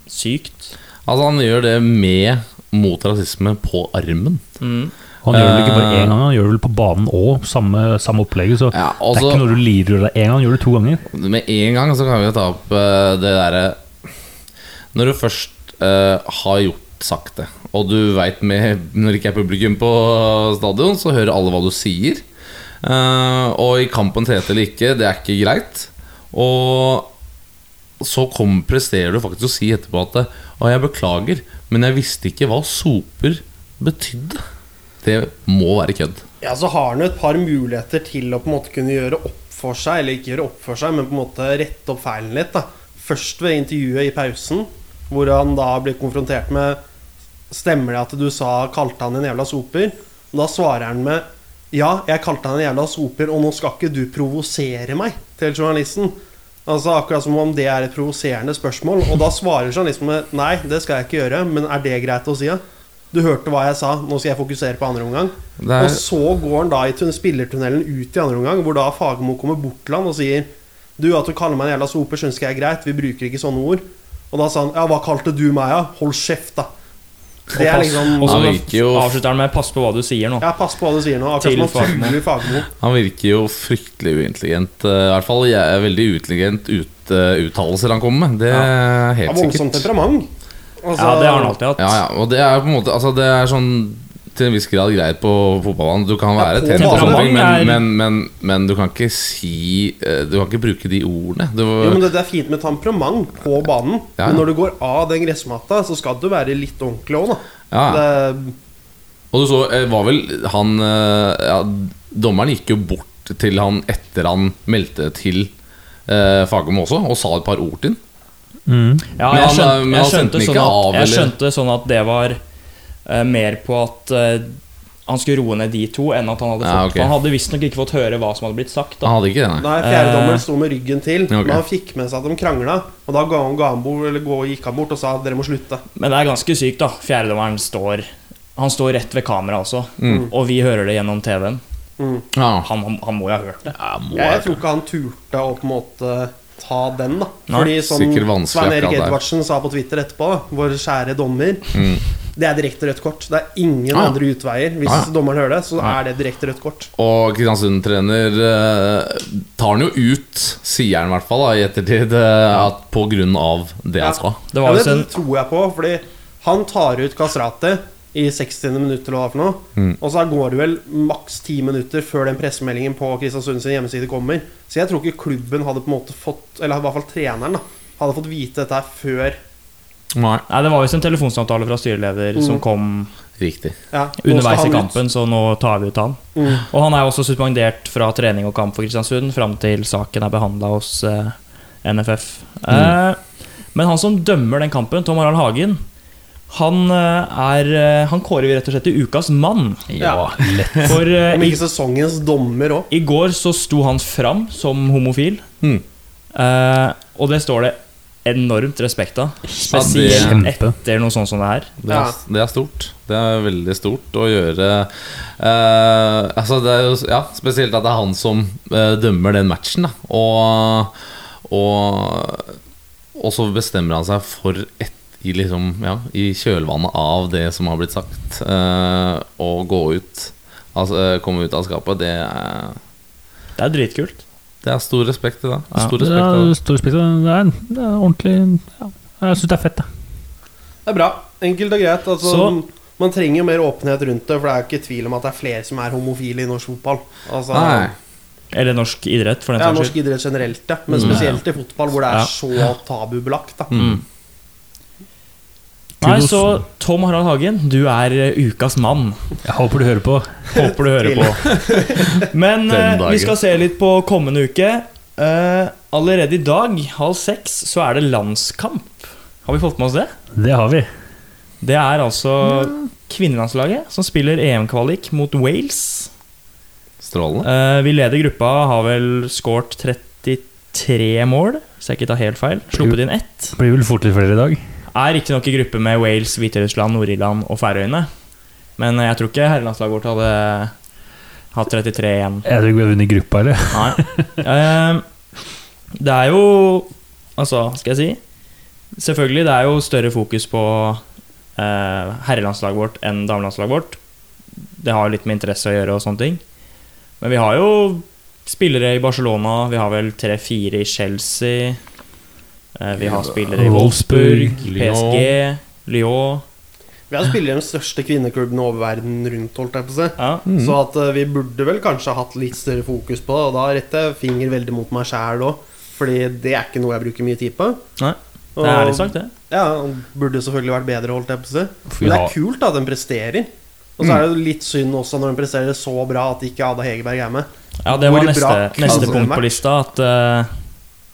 Speaker 1: sykt.
Speaker 3: Altså, han gjør det med mot rasisme på armen.
Speaker 1: Mm.
Speaker 4: Han gjør det ikke bare
Speaker 3: Eh.
Speaker 4: én gang, han gjør det vel på banen òg, samme, samme opplegget. Så
Speaker 3: Ja,
Speaker 4: det er
Speaker 3: altså,
Speaker 4: ikke noe du lirer av deg én gang, han gjør det to ganger.
Speaker 3: Med en gang så kan vi jo ta opp eh, det derre Når du først uh, har gjort sagt det, og du veit med Når det ikke er publikum på stadion, så hører alle hva du sier. Uh, og i kampen tete eller ikke, det er ikke greit. Og så kom, presterer du faktisk å si etterpå at Å, jeg beklager, men jeg visste ikke hva soper betydde. Det må være kødd.
Speaker 2: Ja, så har han jo et par muligheter til å på en måte kunne gjøre opp for seg, eller ikke gjøre opp for seg, men på en måte rette opp feilen litt. da Først ved intervjuet i pausen, hvor han da blir konfrontert med Stemmer det at du sa kalte han en jævla soper? Og da svarer han med Ja, jeg kalte han en jævla soper, og nå skal ikke du provosere meg, til journalisten. Altså Akkurat som om det er et provoserende spørsmål. Og da svarer journalisten med Nei, det skal jeg ikke gjøre, men er det greit å si? Ja? Du hørte hva jeg sa, nå skal jeg fokusere på andre omgang.
Speaker 3: Er,
Speaker 2: Og så går han da i spillertunnelen ut i andre omgang, hvor da Fagermo kommer bort til han og sier Du, at du kaller meg en jævla soper, syns ikke jeg er greit. Vi bruker ikke sånne ord. Og da sa han Ja, hva kalte du meg, da? Hold kjeft, da. Det er liksom
Speaker 1: Og så
Speaker 3: Han virker jo-
Speaker 1: avslutter han med 'pass på hva du sier' nå.
Speaker 2: Ja, pass på hva du sier nå. Akkurat
Speaker 1: Til
Speaker 2: som han
Speaker 1: Fagermo.
Speaker 3: Han virker jo fryktelig uintelligent. eh, I hvert fall jeg er veldig uintelligent ut, eh, uttalelser han kommer med. Det er
Speaker 2: Ja,
Speaker 3: helt
Speaker 2: voldsomt
Speaker 3: sikkert.
Speaker 2: temperament. Altså,
Speaker 1: Ja, det har han alltid hatt.
Speaker 3: Ja, ja, og det er på en måte Altså, det er sånn til en viss grad greit på fotballbanen. Du kan være ja, sånne men, men, men, men du kan ikke si eh, Du kan ikke bruke de ordene. Du,
Speaker 2: Jo, men det, det er fint med temperament på banen,
Speaker 3: Ja.
Speaker 2: men når du går av den gressmatta, så skal du være litt ordentlig òg, da.
Speaker 3: ja.
Speaker 2: Det,
Speaker 3: Og du så, eh, var vel han eh, ja, Dommeren gikk jo bort til han etter han meldte til eh, Fagermo også, og sa et par ord til ham.
Speaker 4: Mm.
Speaker 1: Ja, jeg skjønte,
Speaker 3: men
Speaker 1: jeg skjønte sånn at,
Speaker 3: av,
Speaker 1: jeg skjønte sånn at det var eh, mer på at uh, han skulle roe ned de to, enn at han hadde
Speaker 3: Ja,
Speaker 1: fått. Han hadde visstnok ikke fått høre hva som hadde blitt sagt.
Speaker 3: Han hadde ikke det, nei.
Speaker 2: nei, Fjerdedommeren
Speaker 1: Eh,
Speaker 2: sto med ryggen til,
Speaker 3: okay.
Speaker 2: men han fikk med seg at de krangla. Og da ga han, ga han bort, eller gikk han bort og sa at dere må slutte.
Speaker 1: Men det er ganske sykt, da. Fjerdedommeren står Han står rett ved kameraet også,
Speaker 3: Mm.
Speaker 1: og vi hører det gjennom TV-en.
Speaker 2: Mm.
Speaker 3: Ja.
Speaker 1: Han, han, han må jo ha hørt det.
Speaker 2: Jeg, jeg tror ikke han turte å på en måte ta den, da. Fordi som
Speaker 3: vanskelig
Speaker 2: Svein Erik. Edvardsen sa på Twitter etterpå, vår kjære dommer,
Speaker 3: Mm.
Speaker 2: Det er direkte rødt kort. Det er ingen
Speaker 3: Ah, ja.
Speaker 2: andre utveier. Hvis
Speaker 3: Ah, ja.
Speaker 2: dommeren hører det, så
Speaker 1: Nei.
Speaker 2: er det direkte rødt kort.
Speaker 3: Og Kristiansund-trener eh, tar han jo ut, sier han i hvert fall da, i ettertid, eh, at på grunn av det
Speaker 2: Ja.
Speaker 3: han sa.
Speaker 1: Det
Speaker 2: Ja,
Speaker 1: var
Speaker 2: det, det tror jeg på, fordi han tar ut Kastrati i 60. minutt eller hva det er for noe.
Speaker 3: Mm.
Speaker 2: Og så går det vel maks 10 minutter før den pressemeldingen på Kristiansund sin hjemmeside kommer. Så jeg tror ikke klubben hadde på en måte fått Eller i hvert fall treneren da hadde fått vite dette før
Speaker 3: Nei,
Speaker 1: Nei, det var visst en telefonsamtale fra styreleder
Speaker 2: Mm.
Speaker 1: som kom
Speaker 3: riktig.
Speaker 2: ja,
Speaker 1: underveis i
Speaker 2: kampen, ut.
Speaker 1: så nå tar vi ut han.
Speaker 2: Mm.
Speaker 1: Og han er også suspendert fra trening og kamp for Kristiansund fram til saken er behandla hos eh, NFF. Eh, men han som dømmer den kampen, Tom Harald Hagen, han eh, er eh, Han kårer vi rett og slett til ukas mann.
Speaker 2: Ja.
Speaker 4: lett. *laughs*
Speaker 1: For
Speaker 2: Om
Speaker 1: i,
Speaker 2: ikke sesongens dommer òg.
Speaker 1: i går så sto han fram som homofil,
Speaker 3: Mm.
Speaker 1: Uh, og det står det enormt respekt av. Spesielt
Speaker 4: det-
Speaker 1: etter noe sånt som det her.
Speaker 3: Det er, det er stort. Det er veldig stort å gjøre eh, Altså det er jo ja, Spesielt at det er han som eh, dømmer den matchen. Da. Og, og, og så bestemmer han seg for et, i, liksom, ja, i kjølvannet av det som har blitt sagt, eh, å gå ut Altså eh, komme ut av skapet. Det er,
Speaker 1: Det er dritkult.
Speaker 3: Det er stor respekt i det.
Speaker 1: Ja.
Speaker 3: Stor respekt det,
Speaker 4: er stor respekt. Det er, det er ordentlig ja. Jeg syns det er fett, det.
Speaker 2: Det er bra. Enkelt og greit. Altså,
Speaker 1: Så-
Speaker 2: man trenger jo mer åpenhet rundt det, for det er jo ikke tvil om at det er flere som er homofile i norsk fotball. Altså,
Speaker 3: Nei.
Speaker 1: Eller norsk idrett, for den
Speaker 2: Ja, norsk idrett generelt, ja. Men
Speaker 1: Mm.
Speaker 2: spesielt i fotball, hvor det er så tabubelagt. Da.
Speaker 1: Mm. Nei, så Tom Harald Hagen, du er eh, ukas mann.
Speaker 4: Jeg håper du hører på.
Speaker 1: Håper du hører på. *laughs* Men eh, vi skal se litt på kommende uke. Eh, allerede i dag, halv seks, så er det landskamp. Har vi fått med oss det?
Speaker 4: Det har vi.
Speaker 1: Det er altså kvinnelandslaget som spiller EM-kvalik mot Wales.
Speaker 3: Strålende.
Speaker 1: Eh, vi leder gruppa, har vel skåret 33 mål, så jeg ikke tar helt feil. Sluppet inn ett.
Speaker 4: Blir vel fort litt flere i dag.
Speaker 1: Er riktignok i gruppe med Wales, Hviterussland, Nord-Irland og Færøyene. Men jeg tror ikke herrelandslaget vårt hadde hatt 33 igjen.
Speaker 4: Jeg tror ikke vi har vunnet gruppa, eller?
Speaker 1: Nei. Eh, det er jo Altså, skal jeg si Selvfølgelig, det er jo større fokus på eh, herrelandslaget vårt enn damelandslaget vårt. Det har litt med interesse å gjøre og sånne ting. Men vi har jo spillere i Barcelona, vi har vel tre-fire i Chelsea. Eh, vi har spillere i Wolfsburg, PSG, Lyon.
Speaker 2: Vi har spillere i den største kvinneklubben over verden rundt, holdt jeg på å si.
Speaker 1: Ja.
Speaker 3: Mm.
Speaker 2: Så at eh, vi burde vel kanskje hatt litt større fokus på det. Og da retter jeg finger veldig mot meg sjæl òg, Fordi det er ikke noe jeg bruker mye tid på.
Speaker 1: Nei, Det er ærlig sagt, det.
Speaker 2: Ja, burde selvfølgelig vært bedre, holdt jeg på å si. Men det er kult at den presterer. Og så er det litt synd også når den presterer så bra at ikke Ada Hegerberg er med.
Speaker 1: Ja, det var
Speaker 2: Hvor
Speaker 1: neste, neste punkt på lista. At eh,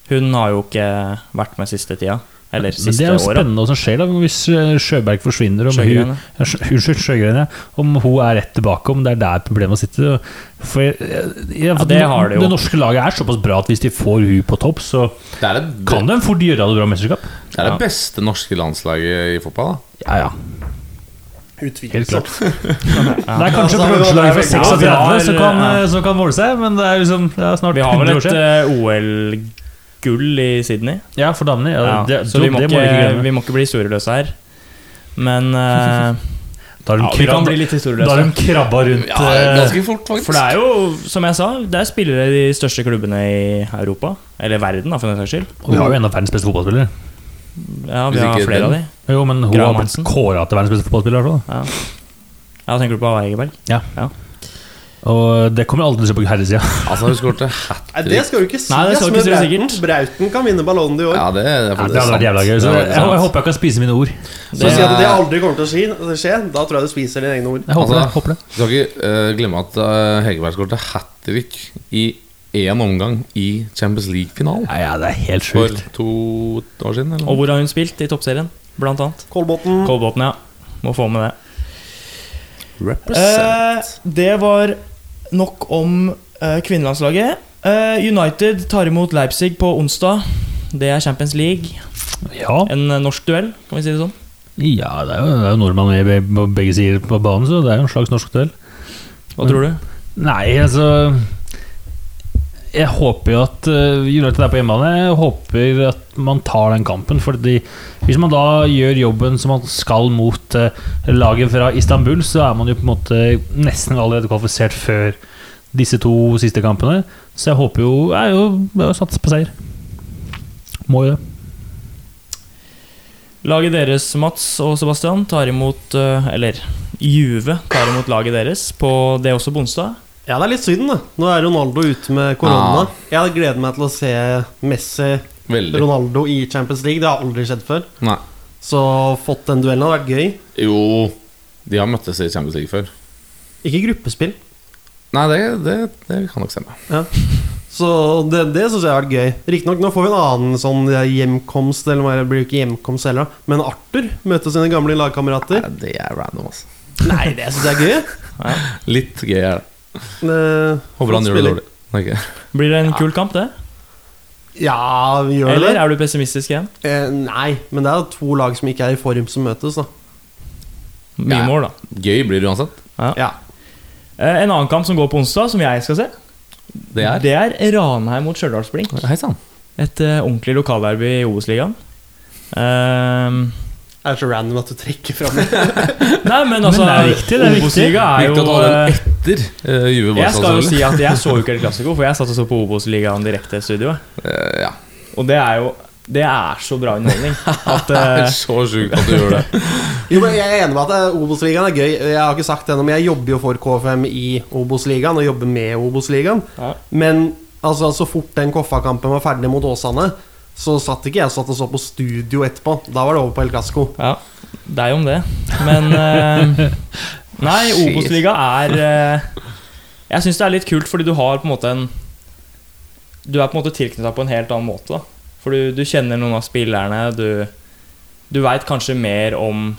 Speaker 1: hun har jo ikke vært med siste tida. Eller
Speaker 4: siste året.
Speaker 1: det
Speaker 4: er jo spennende hva som skjer da hvis eh, Sjøberg forsvinner. Om hun,
Speaker 1: Sjøgren,
Speaker 4: Unnskyld, Sjøgren, ja. Om hun er rett tilbake, om det er der problemet sitter. For, eh, ja, for
Speaker 1: det har det jo.
Speaker 4: det norske laget er såpass bra at hvis de får hun på topp, så
Speaker 3: Det er det,
Speaker 4: kan de fort gjøre det bra mesterskap.
Speaker 3: det, er det
Speaker 1: Ja.
Speaker 3: beste norske landslaget i fotball. Da.
Speaker 4: Ja, ja.
Speaker 2: Utvilsomt.
Speaker 4: Helt klart. *laughs* Det er kanskje
Speaker 2: Ja, så
Speaker 4: bronselag fra 36
Speaker 1: Ja,
Speaker 4: som, kan,
Speaker 1: ja.
Speaker 4: eh, kan måle seg, men det er liksom det er snart
Speaker 1: Vi har vel
Speaker 4: 100 år
Speaker 1: et
Speaker 4: siden.
Speaker 1: OL-gull i Sydney.
Speaker 4: Ja, for damene. Ja,
Speaker 1: Ja,
Speaker 4: det,
Speaker 1: så vi må,
Speaker 4: det må ikke
Speaker 1: vi må ikke bli historieløse her. Men uh, *laughs*
Speaker 4: Da har de,
Speaker 1: ja, vi kan bli litt
Speaker 4: da har de krabba rundt
Speaker 3: Ja,
Speaker 4: eh,
Speaker 3: ganske fort, faktisk.
Speaker 1: For det er jo, som jeg sa, det er spillere i de største klubbene i Europa. Eller verden, da, for den saks skyld.
Speaker 4: Og vi har jo en av verdens beste fotballspillere.
Speaker 1: Ja, vi har flere
Speaker 3: den.
Speaker 1: av de.
Speaker 4: Jo, men hun
Speaker 1: Graham
Speaker 4: har blitt kåra til verdens beste fotballspiller.
Speaker 1: Ja. Ja, tenker du på Egeberg?
Speaker 4: Og det kommer aldri til å skje på herresida. *laughs*
Speaker 3: Altså, hun skårte hat
Speaker 2: Nei, det skal du ikke si.
Speaker 1: Nei, det skal du ikke si
Speaker 2: Brauten,
Speaker 1: sikkert.
Speaker 2: Brauten kan vinne Ballon d'Or.
Speaker 3: Ja, det, det, er
Speaker 4: Ja,
Speaker 3: faktisk
Speaker 4: det hadde vært jævla gøy. Så
Speaker 3: Det er
Speaker 4: jeg,
Speaker 3: sant.
Speaker 4: jeg håper jeg kan spise mine ord.
Speaker 2: Så
Speaker 3: Det
Speaker 2: si at det aldri kommer til å skje, skje da tror jeg du spiser dine egne ord.
Speaker 4: Jeg håper
Speaker 3: Altså,
Speaker 4: det. Håper det.
Speaker 3: Du skal ikke eh, glemme at uh, Hegerberg skårte hat trick i én omgang i Champions League-finalen.
Speaker 4: Ja, ja, det er helt
Speaker 3: For
Speaker 4: sjukt.
Speaker 3: to år siden, eller?
Speaker 1: Og hvor har hun spilt i toppserien? Blant annet.
Speaker 2: Kolbotn.
Speaker 1: Kolbotn, ja. Må få med det.
Speaker 3: Represent.
Speaker 1: Eh, det var nok om uh, kvinnelandslaget. Uh, United tar imot Leipzig på onsdag. Det er Champions League.
Speaker 4: Ja.
Speaker 1: En eh, norsk duell, kan vi si det sånn.
Speaker 4: ja, det er jo, det er jo nordmann med på begge sider på banen, så det er jo en slags norsk duell.
Speaker 1: Hva tror du?
Speaker 4: Nei, altså Jeg håper jo at uh, United er på hjemmebane. Jeg håper at man tar den kampen. Fordi hvis man da gjør jobben som man skal mot uh, laget fra Istanbul, så er man jo på en måte nesten allerede kvalifisert før disse to siste kampene. Så jeg håper jo Jeg er jo, jeg har satser på seier. Må jo det.
Speaker 1: Laget deres, Mats og Sebastian, tar imot eh, Eller Juve tar imot laget deres på det er også på onsdag.
Speaker 2: Ja, det er litt synd, da. Nå er Ronaldo ute med korona.
Speaker 3: Ja.
Speaker 2: Jeg hadde gledet meg til å se Messi
Speaker 3: Veldig.
Speaker 2: Ronaldo i Champions League. Det har aldri skjedd før.
Speaker 3: Nei.
Speaker 2: Så fått den duellen hadde vært gøy.
Speaker 3: Jo, de har møttes i Champions League før.
Speaker 2: Ikke gruppespill.
Speaker 3: Nei, det, det, det kan nok stemme.
Speaker 2: Så det, det syns jeg har vært gøy. Riktignok, nå får vi en annen sånn hjemkomst, eller hva, det blir ikke hjemkomst heller, men Arthur møter sine gamle lagkamerater.
Speaker 3: Det er random, altså.
Speaker 2: Nei, det syns jeg er gøy. *laughs*
Speaker 3: Litt gøy er det.
Speaker 2: Eh,
Speaker 3: Håper han gjør det dårlig. Okay.
Speaker 1: Blir det en kul kamp, det?
Speaker 2: Ja, vi gjør
Speaker 1: Eller
Speaker 2: det.
Speaker 1: er du pessimistisk igjen?
Speaker 2: Eh, nei, men det er to lag som ikke er i form, som møtes, da.
Speaker 1: Mye
Speaker 3: Ja.
Speaker 1: mål, da.
Speaker 3: Gøy blir det uansett.
Speaker 2: Ja.
Speaker 1: Eh, En annen kamp som går på onsdag, som jeg skal se,
Speaker 3: Det er
Speaker 1: det er Ranheim mot
Speaker 3: Stjørdals Blink.
Speaker 1: Et uh, ordentlig lokalderby i Obos-ligaen.
Speaker 2: Det er så random at du trekker fram det. *laughs*
Speaker 1: nei, men altså
Speaker 4: det er viktig, det er viktig.
Speaker 1: Er jo eh,
Speaker 3: etter uh, Juve
Speaker 1: Jeg skal jo si at jeg så jo *laughs* ikke El klassiko for jeg satt og så på Obos-ligaen direkte i studio.
Speaker 3: Uh, ja.
Speaker 1: Og det er jo Det er så bra underholdning *laughs* at
Speaker 3: Det
Speaker 1: eh,
Speaker 3: er så sjukt at du gjør det.
Speaker 2: Jo, men Jeg er enig med at det- Obos-ligaen er gøy. Jeg har ikke sagt det ennå, men jeg jobber jo for KFM i Obos-ligaen, og jobber med Obos-ligaen.
Speaker 1: Ja.
Speaker 2: Men altså, så fort den Koffa-kampen var ferdig mot Åsane, så satt ikke jeg satt og så på studio etterpå. Da var det over på El Casco.
Speaker 1: Ja, jo om det. Men uh, *laughs* Nei. Obos-liga er uh, Jeg syns det er litt kult, fordi du har på en måte en Du er på en måte tilknytta på en helt annen måte. da For du, du kjenner noen av spillerne. Du, du veit kanskje mer om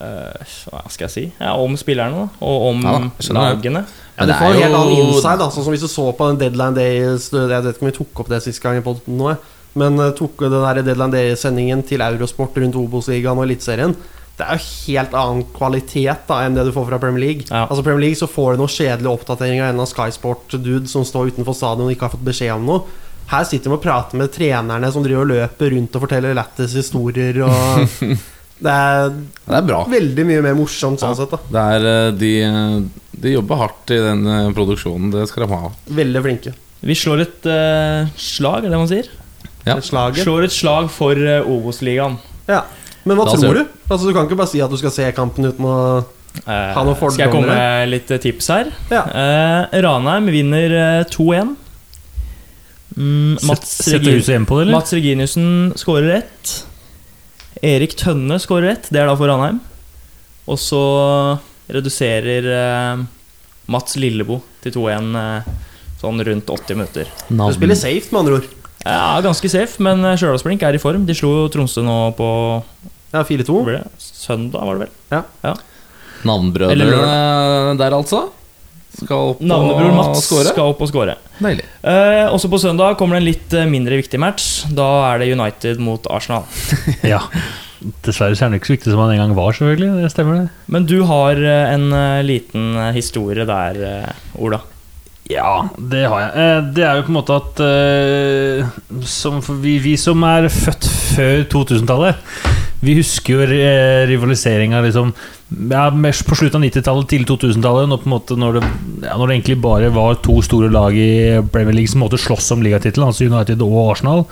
Speaker 1: Hva skal jeg si? Ja, om spillerne, da. Og om
Speaker 3: Ja
Speaker 1: lagene.
Speaker 2: Ja, du
Speaker 3: det
Speaker 2: får en helt annen inside. Da. Sånn som Hvis du så på den Deadline Days Jeg vet ikke om vi tok opp det sist gang nå, men eh, tok den der Deadline Day-sendingen til Eurosport rundt Obos-ligaen og Eliteserien. Det er jo helt annen kvalitet da enn det du får fra Premier League.
Speaker 1: Ja.
Speaker 2: Altså Premier League så får du noen kjedelige oppdateringer av en av Sky Sport-dude som står utenfor stadion og ikke har fått beskjed om noe. Her sitter de og prater med trenerne som driver og løper rundt og forteller lættis historier. Og *laughs* *laughs* det er
Speaker 3: Det er bra.
Speaker 2: veldig mye mer morsomt sånn sett. da
Speaker 3: Det er, eh, de, eh, de jobber hardt i den eh, produksjonen. Det skal de ha.
Speaker 2: Veldig flinke.
Speaker 1: Vi slår et uh, slag, er det man sier?
Speaker 3: Ja.
Speaker 2: Slaget.
Speaker 1: Slår et slag for uh, Obos-ligaen.
Speaker 2: Ja. Men hva
Speaker 3: Da
Speaker 2: tror
Speaker 3: du.
Speaker 2: Altså Du kan ikke bare si at du skal se kampen uten å
Speaker 1: uh,
Speaker 2: Ha noen
Speaker 1: skal jeg komme med litt tips her?
Speaker 2: Ja.
Speaker 1: Uh, Ranheim vinner eh, 2-1. Mm, Mats, Regin? Mats Reginiussen skårer ett. Erik Tønne skårer ett. Det er da for Ranheim. Og så reduserer eh, Mats Lillebo til 2-1 eh, sånn rundt 80 minutter.
Speaker 2: Du spiller safe, med andre ord.
Speaker 1: Ja, Ganske safe, men eh, Stjørdalsblink er i form. De slo Tromsø nå på
Speaker 2: Ja, 4-2.
Speaker 1: hvor ble det? søndag, var det vel?
Speaker 3: Ja.
Speaker 1: ja.
Speaker 3: Navnbrødrene der, altså. Skal opp
Speaker 1: Navnebror Mats
Speaker 3: score.
Speaker 1: skal opp og score.
Speaker 3: Deilig.
Speaker 1: Eh, også på søndag kommer det en litt eh, mindre viktig match. Da er det United mot Arsenal. *laughs*
Speaker 4: Ja. Dessverre så er den ikke så viktig som han en gang var, selvfølgelig. Det stemmer, det.
Speaker 1: Men du har eh, en eh, liten historie der, Ola.
Speaker 4: Ja, det har jeg. Det er jo på en måte at som vi, vi som er født før 2000-tallet, vi husker jo rivaliseringa liksom ja, på slutten av 90-tallet, tidlig 2000-tallet, når, når, ja, når det egentlig bare var to store lag i Premier League som måtte slåss om ligatittelen, altså United og Arsenal.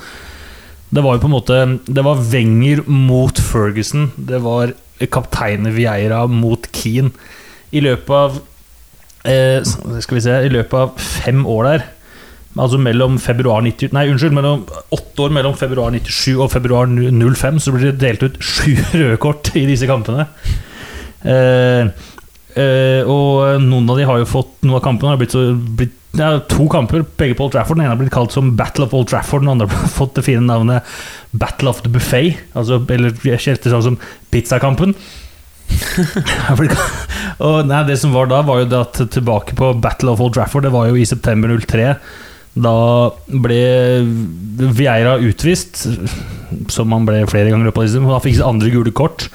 Speaker 4: Det var jo på en måte Det var Wenger mot Ferguson. Det var kapteinen Vieira mot Keane i løpet av eh, Skal vi se I løpet av fem år der Altså mellom februar 90, Nei, unnskyld, mellom åtte år mellom februar 97 og februar 05 så blir det delt ut sju *laughs* røde kort i disse kampene. Eh, eh, og noen av de har jo fått Noen av kampene har blitt, så, blitt ja, to kamper, begge på Old Trafford. Den ene har blitt kalt som Battle of Old Trafford, den andre har *laughs* fått det fine navnet Battle of the Buffet. Altså, eller kjent sånn som pizzakampen. *laughs* og nei, Det som var da, var jo det at tilbake på Battle of Old Trafford, det var jo i september 03. Da ble Vieira utvist, som han ble flere ganger. Opp av disse, Han fikk sitt andre gule kort.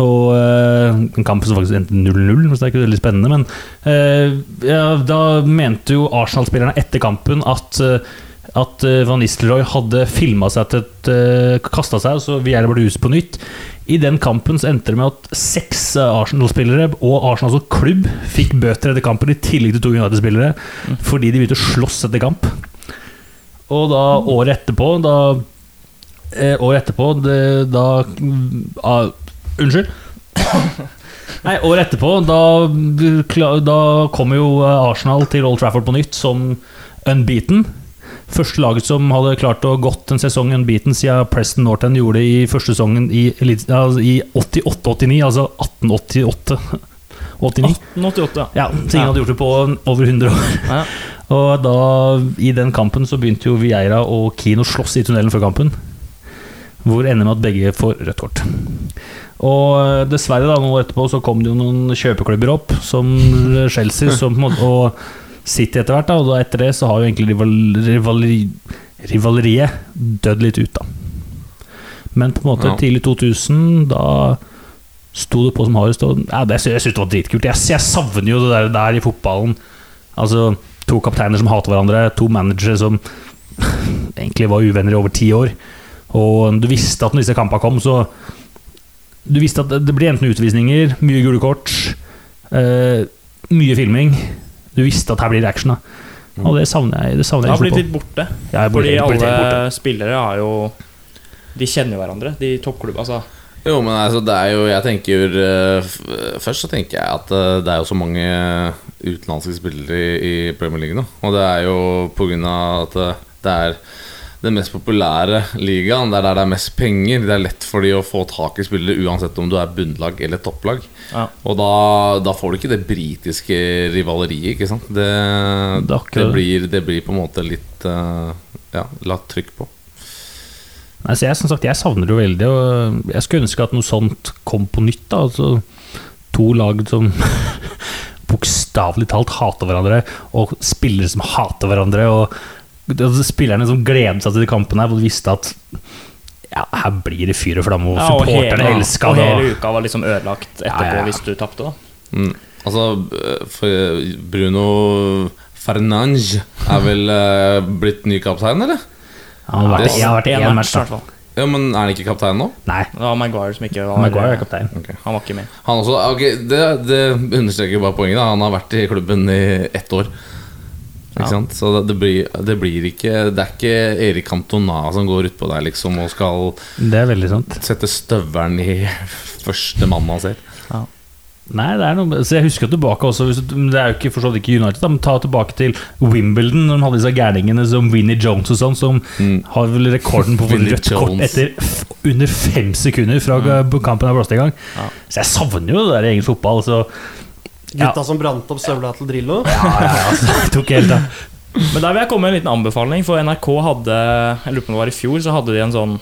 Speaker 4: Og øh, en kamp som faktisk endte 0-0, så det er ikke veldig spennende. Men øh, ja, da mente jo Arsenal-spillerne etter kampen at øh, at Van Nistelrooy hadde filma seg til et uh, Kasta seg, så Vieira ble huset på nytt. I den kampen så endte det med at seks Arsenal-spillere og Arsenal som klubb fikk bøter etter kampen, i tillegg til to United-spillere, mm. fordi de begynte å slåss etter kamp. Og da året etterpå Da eh, Året etterpå det, Da uh, Unnskyld. *coughs* Nei, året etterpå, da, da kom jo Arsenal til Old Trafford på nytt som unbeaten. Første laget som hadde klart å gått en sesong unbeaten siden Preston Norton gjorde det i første sesongen i, i 88-89, altså 1888. 89.
Speaker 1: 1888,
Speaker 4: ja. Så ingen ja. hadde gjort det på over 100 år. Ja. *laughs* Og da, i den kampen, så begynte jo Vieira og Kino slåss i tunnelen før kampen. Hvor ender med at begge får rødt kort. Og dessverre, da, noe etterpå, så kom det jo noen kjøpeklubber opp, som *laughs* Chelsea, som, og City etter hvert. Da, og da etter det så har jo egentlig rival, rivaleri, rivaleriet dødd litt ut, da. Men på en måte ja. tidlig 2000, da sto det på som hardest. Og, ja, det, jeg syns det var dritkult. Jeg, jeg, savner jo det der, der, i fotballen. Altså To kapteiner som hater hverandre, to managere som *laughs* egentlig var uvenner i over ti år. Og du visste at når disse kampene kom, så Du visste at det ble enten utvisninger, mye gule kort, eh, mye filming. Du visste at her blir det action. da mm. Og det savner jeg. Det, savner
Speaker 1: jeg har blitt litt borte. Fordi alle borte. spillere har jo De kjenner jo hverandre, de toppklubbene. Altså.
Speaker 3: Jo, men altså, det er jo Jeg tenker uh, Først så tenker jeg at uh, det er jo så mange utenlandske spillere i, i Premier League nå. Og det er jo på grunn av at uh, det er den mest populære ligaen. Det er der det er mest penger. Det er lett for de å få tak i spillere uansett om du er bunnlag eller topplag. Ja. Og da, da, får du ikke det britiske rivaleriet, ikke sant. Det, det, blir, det blir, på en måte litt uh, Ja, lagt trykk på.
Speaker 4: Nei, jeg, sagt, jeg savner det veldig, og jeg skulle ønske at noe sånt kom på nytt. da Altså To lag som *laughs* bokstavelig talt hater hverandre, og spillere som hater hverandre. Og spillerne som gledet seg til de kampene, hvor de visste at ja, her blir det fyr og flamme, og ja, supporterne elska
Speaker 1: det. Og hele uka var liksom ødelagt etterpå ja, ja. hvis du tapte,
Speaker 3: mm. Altså, Bruno Fernange er vel uh, blitt ny kaptein, eller?
Speaker 4: Han har vært, jeg har vært i én match, i hvert fall.
Speaker 3: Ja, Men er han ikke kaptein nå?
Speaker 4: Nei.
Speaker 1: Det var Maguire som ikke var
Speaker 4: Maguire er kaptein.
Speaker 1: Okay. Han var ikke med.
Speaker 3: Han også, okay, det, det understreker bare poenget. Da. Han har vært i klubben i ett år. Ja. Så det, det, blir, det, blir, ikke Det er ikke Erik Cantona som går utpå der liksom og skal
Speaker 4: Det sant
Speaker 3: sette støvelen i *laughs* første mann han ser. Ja.
Speaker 4: Nei, det er noe Så Jeg husker tilbake også Det er jo ikke forstått ikke United, da, men ta tilbake til Wimbledon. Når de hadde disse gærningene som Winnie Jones og sånn, som mm. har vel rekorden på rødt kort etter under fem sekunder fra mm. kampen er blåst i gang. Ja. Så jeg savner jo det der i egen fotball. Så
Speaker 2: Gutta ja. som brant opp støvla til Drillo?
Speaker 4: Ja, ja, ja *laughs* altså, tok helt av.
Speaker 1: Men der vil jeg komme med en liten anbefaling, for NRK hadde Jeg lurer på om det var i fjor, så hadde de en sånn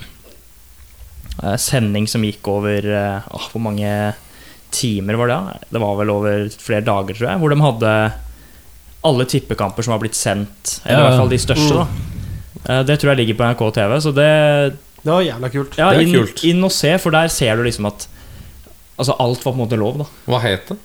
Speaker 1: eh, sending som gikk over eh, åh, Hvor mange timer var det? Det var vel over flere dager, tror jeg. Hvor de hadde alle tippekamper som har blitt sendt. Eller i hvert fall de største. da eh, Det tror jeg ligger på NRK TV. Så det
Speaker 2: Det var jævla kult.
Speaker 1: Ja, inn, inn, og se, for der ser du liksom at Altså alt var på en måte lov. da
Speaker 3: Hva het det?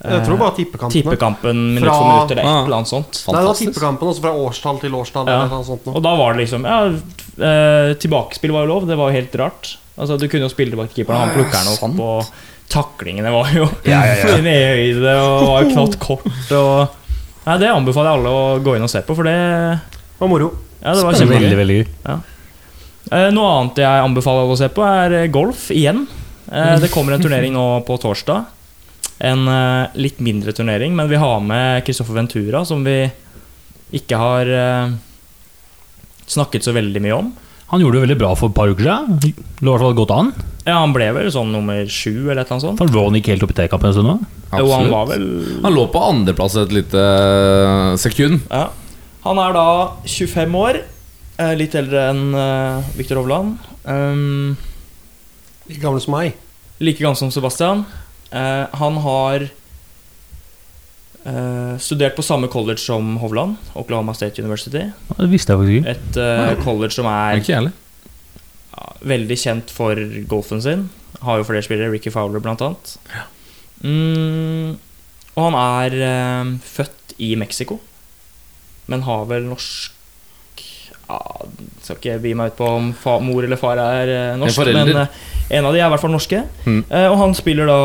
Speaker 2: Jeg tror bare tippekampen.
Speaker 1: Tippekampen minutt for minutt eller et eller annet sånt.
Speaker 2: Fantastisk. Nei, det var tippekampen også fra årstall til årstall. Ja. Eller noe sånt,
Speaker 1: og da var det liksom Ja, eh, tilbakespill var jo lov. Det var jo helt rart. Altså Du kunne jo spille tilbake til keeperen, han plukker den opp, sant? og taklingene var jo *laughs* ja, ja, ja. *laughs* ned i høyde, og var jo knapt kort. Og Nei, Det anbefaler jeg alle å gå inn og se på, for det
Speaker 2: var moro.
Speaker 1: Ja, det var
Speaker 4: Veldig, veldig gøy.
Speaker 1: Ja. Eh, noe annet jeg anbefaler alle å se på, er golf igjen. Eh, det kommer en turnering nå på torsdag. En eh, litt mindre turnering, men vi har med Kristoffer Ventura, som vi ikke har eh, snakket så veldig mye om.
Speaker 4: Han gjorde det veldig bra for et par uker siden. Lå i hvert fall godt an.
Speaker 1: Ja, Han ble vel sånn nummer sju, eller et eller sånt.
Speaker 4: For han ikke helt opp i T-kampen en stund.
Speaker 1: Jo, han var vel
Speaker 3: Han lå på andreplass et lite eh, sekund.
Speaker 1: Ja. Han er da 25 år, litt eldre enn Viktor Hovland. Um,
Speaker 2: Like gammel som meg.
Speaker 1: like gammel som Sebastian. Eh, han har uh, studert på samme college som Hovland, Oklahoma State University.
Speaker 4: Ja, Det visste jeg faktisk ikke.
Speaker 1: Et eh, college som er ja, veldig kjent for golfen sin. Har jo flere spillere, Ricky Fowler blant annet. Mm, og han er født i Mexico, men har vel norsk ja, Skal ikke bi meg ut på om fa mor eller far er eh, norsk,
Speaker 3: En
Speaker 1: men eh, en av de er i hvert fall norske.
Speaker 3: Mm.
Speaker 1: Eh, og han spiller da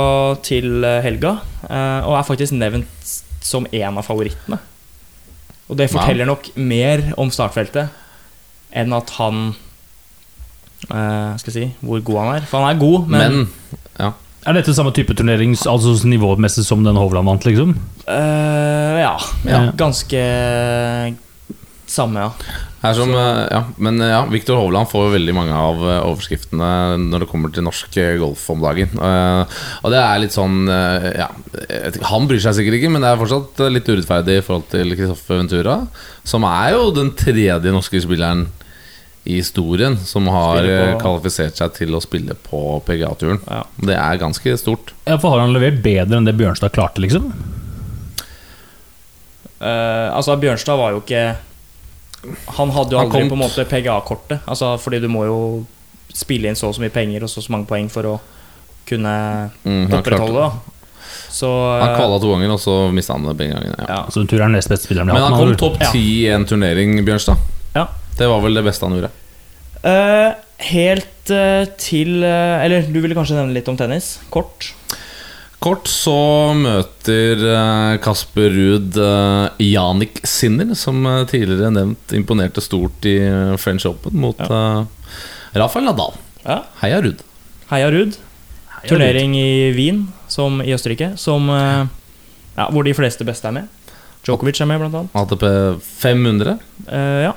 Speaker 1: til eh, helga, eh, og er faktisk nevnt som en av favorittene. Og det forteller nok mer om startfeltet enn at han eh, Skal jeg si hvor god han er. For han er god, men,
Speaker 3: Men
Speaker 4: Er dette samme type turnering, altså nivåmessig som den Hovland vant, liksom?
Speaker 1: eh, ja,
Speaker 4: Ja.
Speaker 1: Ganske samme, ja.
Speaker 3: Som, eh, ja, men eh, ja, Viktor Hovland får jo veldig mange av eh, overskriftene når det kommer til norsk golf om dagen. Eh, og det er litt sånn ja, Han bryr seg sikkert ikke, men det er fortsatt litt urettferdig i forhold til Kristoffer Ventura. Som er jo den tredje norske spilleren i historien som har
Speaker 1: på-
Speaker 3: kvalifisert seg til å spille på PGA-turen.
Speaker 1: Ja.
Speaker 3: Det er ganske stort.
Speaker 4: Ja, For har han levert bedre enn det Bjørnstad klarte, liksom?
Speaker 1: Uh, altså, Bjørnstad var jo ikke Han hadde jo
Speaker 3: Han
Speaker 1: aldri
Speaker 3: kom-
Speaker 1: på en måte PGA-kortet. Altså, fordi du må jo spille inn så og så mye penger og så og så mange poeng for å kunne
Speaker 3: Mm,
Speaker 1: opprettholde. Så
Speaker 3: han
Speaker 1: eh,
Speaker 3: kvala to ganger, og så mista han det begge gangene. Ja.
Speaker 1: ja.
Speaker 4: Så Ventura er nest beste spilleren
Speaker 3: Men han kom topp ti i en turnering, Bjørnstad.
Speaker 1: Ja.
Speaker 3: Det var vel det beste han gjorde.
Speaker 1: Uh, helt uh, til uh, Eller du ville kanskje nevne litt om tennis? Kort.
Speaker 3: Kort så møter eh, Kasper Ruud Janik Sinner, som eh, tidligere nevnt imponerte stort i eh, French Open mot ja. Rafael Nadal.
Speaker 1: Ja.
Speaker 3: Heia Ruud.
Speaker 1: Heia Ruud. Turnering i Wien, som i Østerrike, som eh, ja, hvor de fleste beste er med. Djokovic er med, blant annet.
Speaker 3: ATP 500.
Speaker 1: Uh, ja,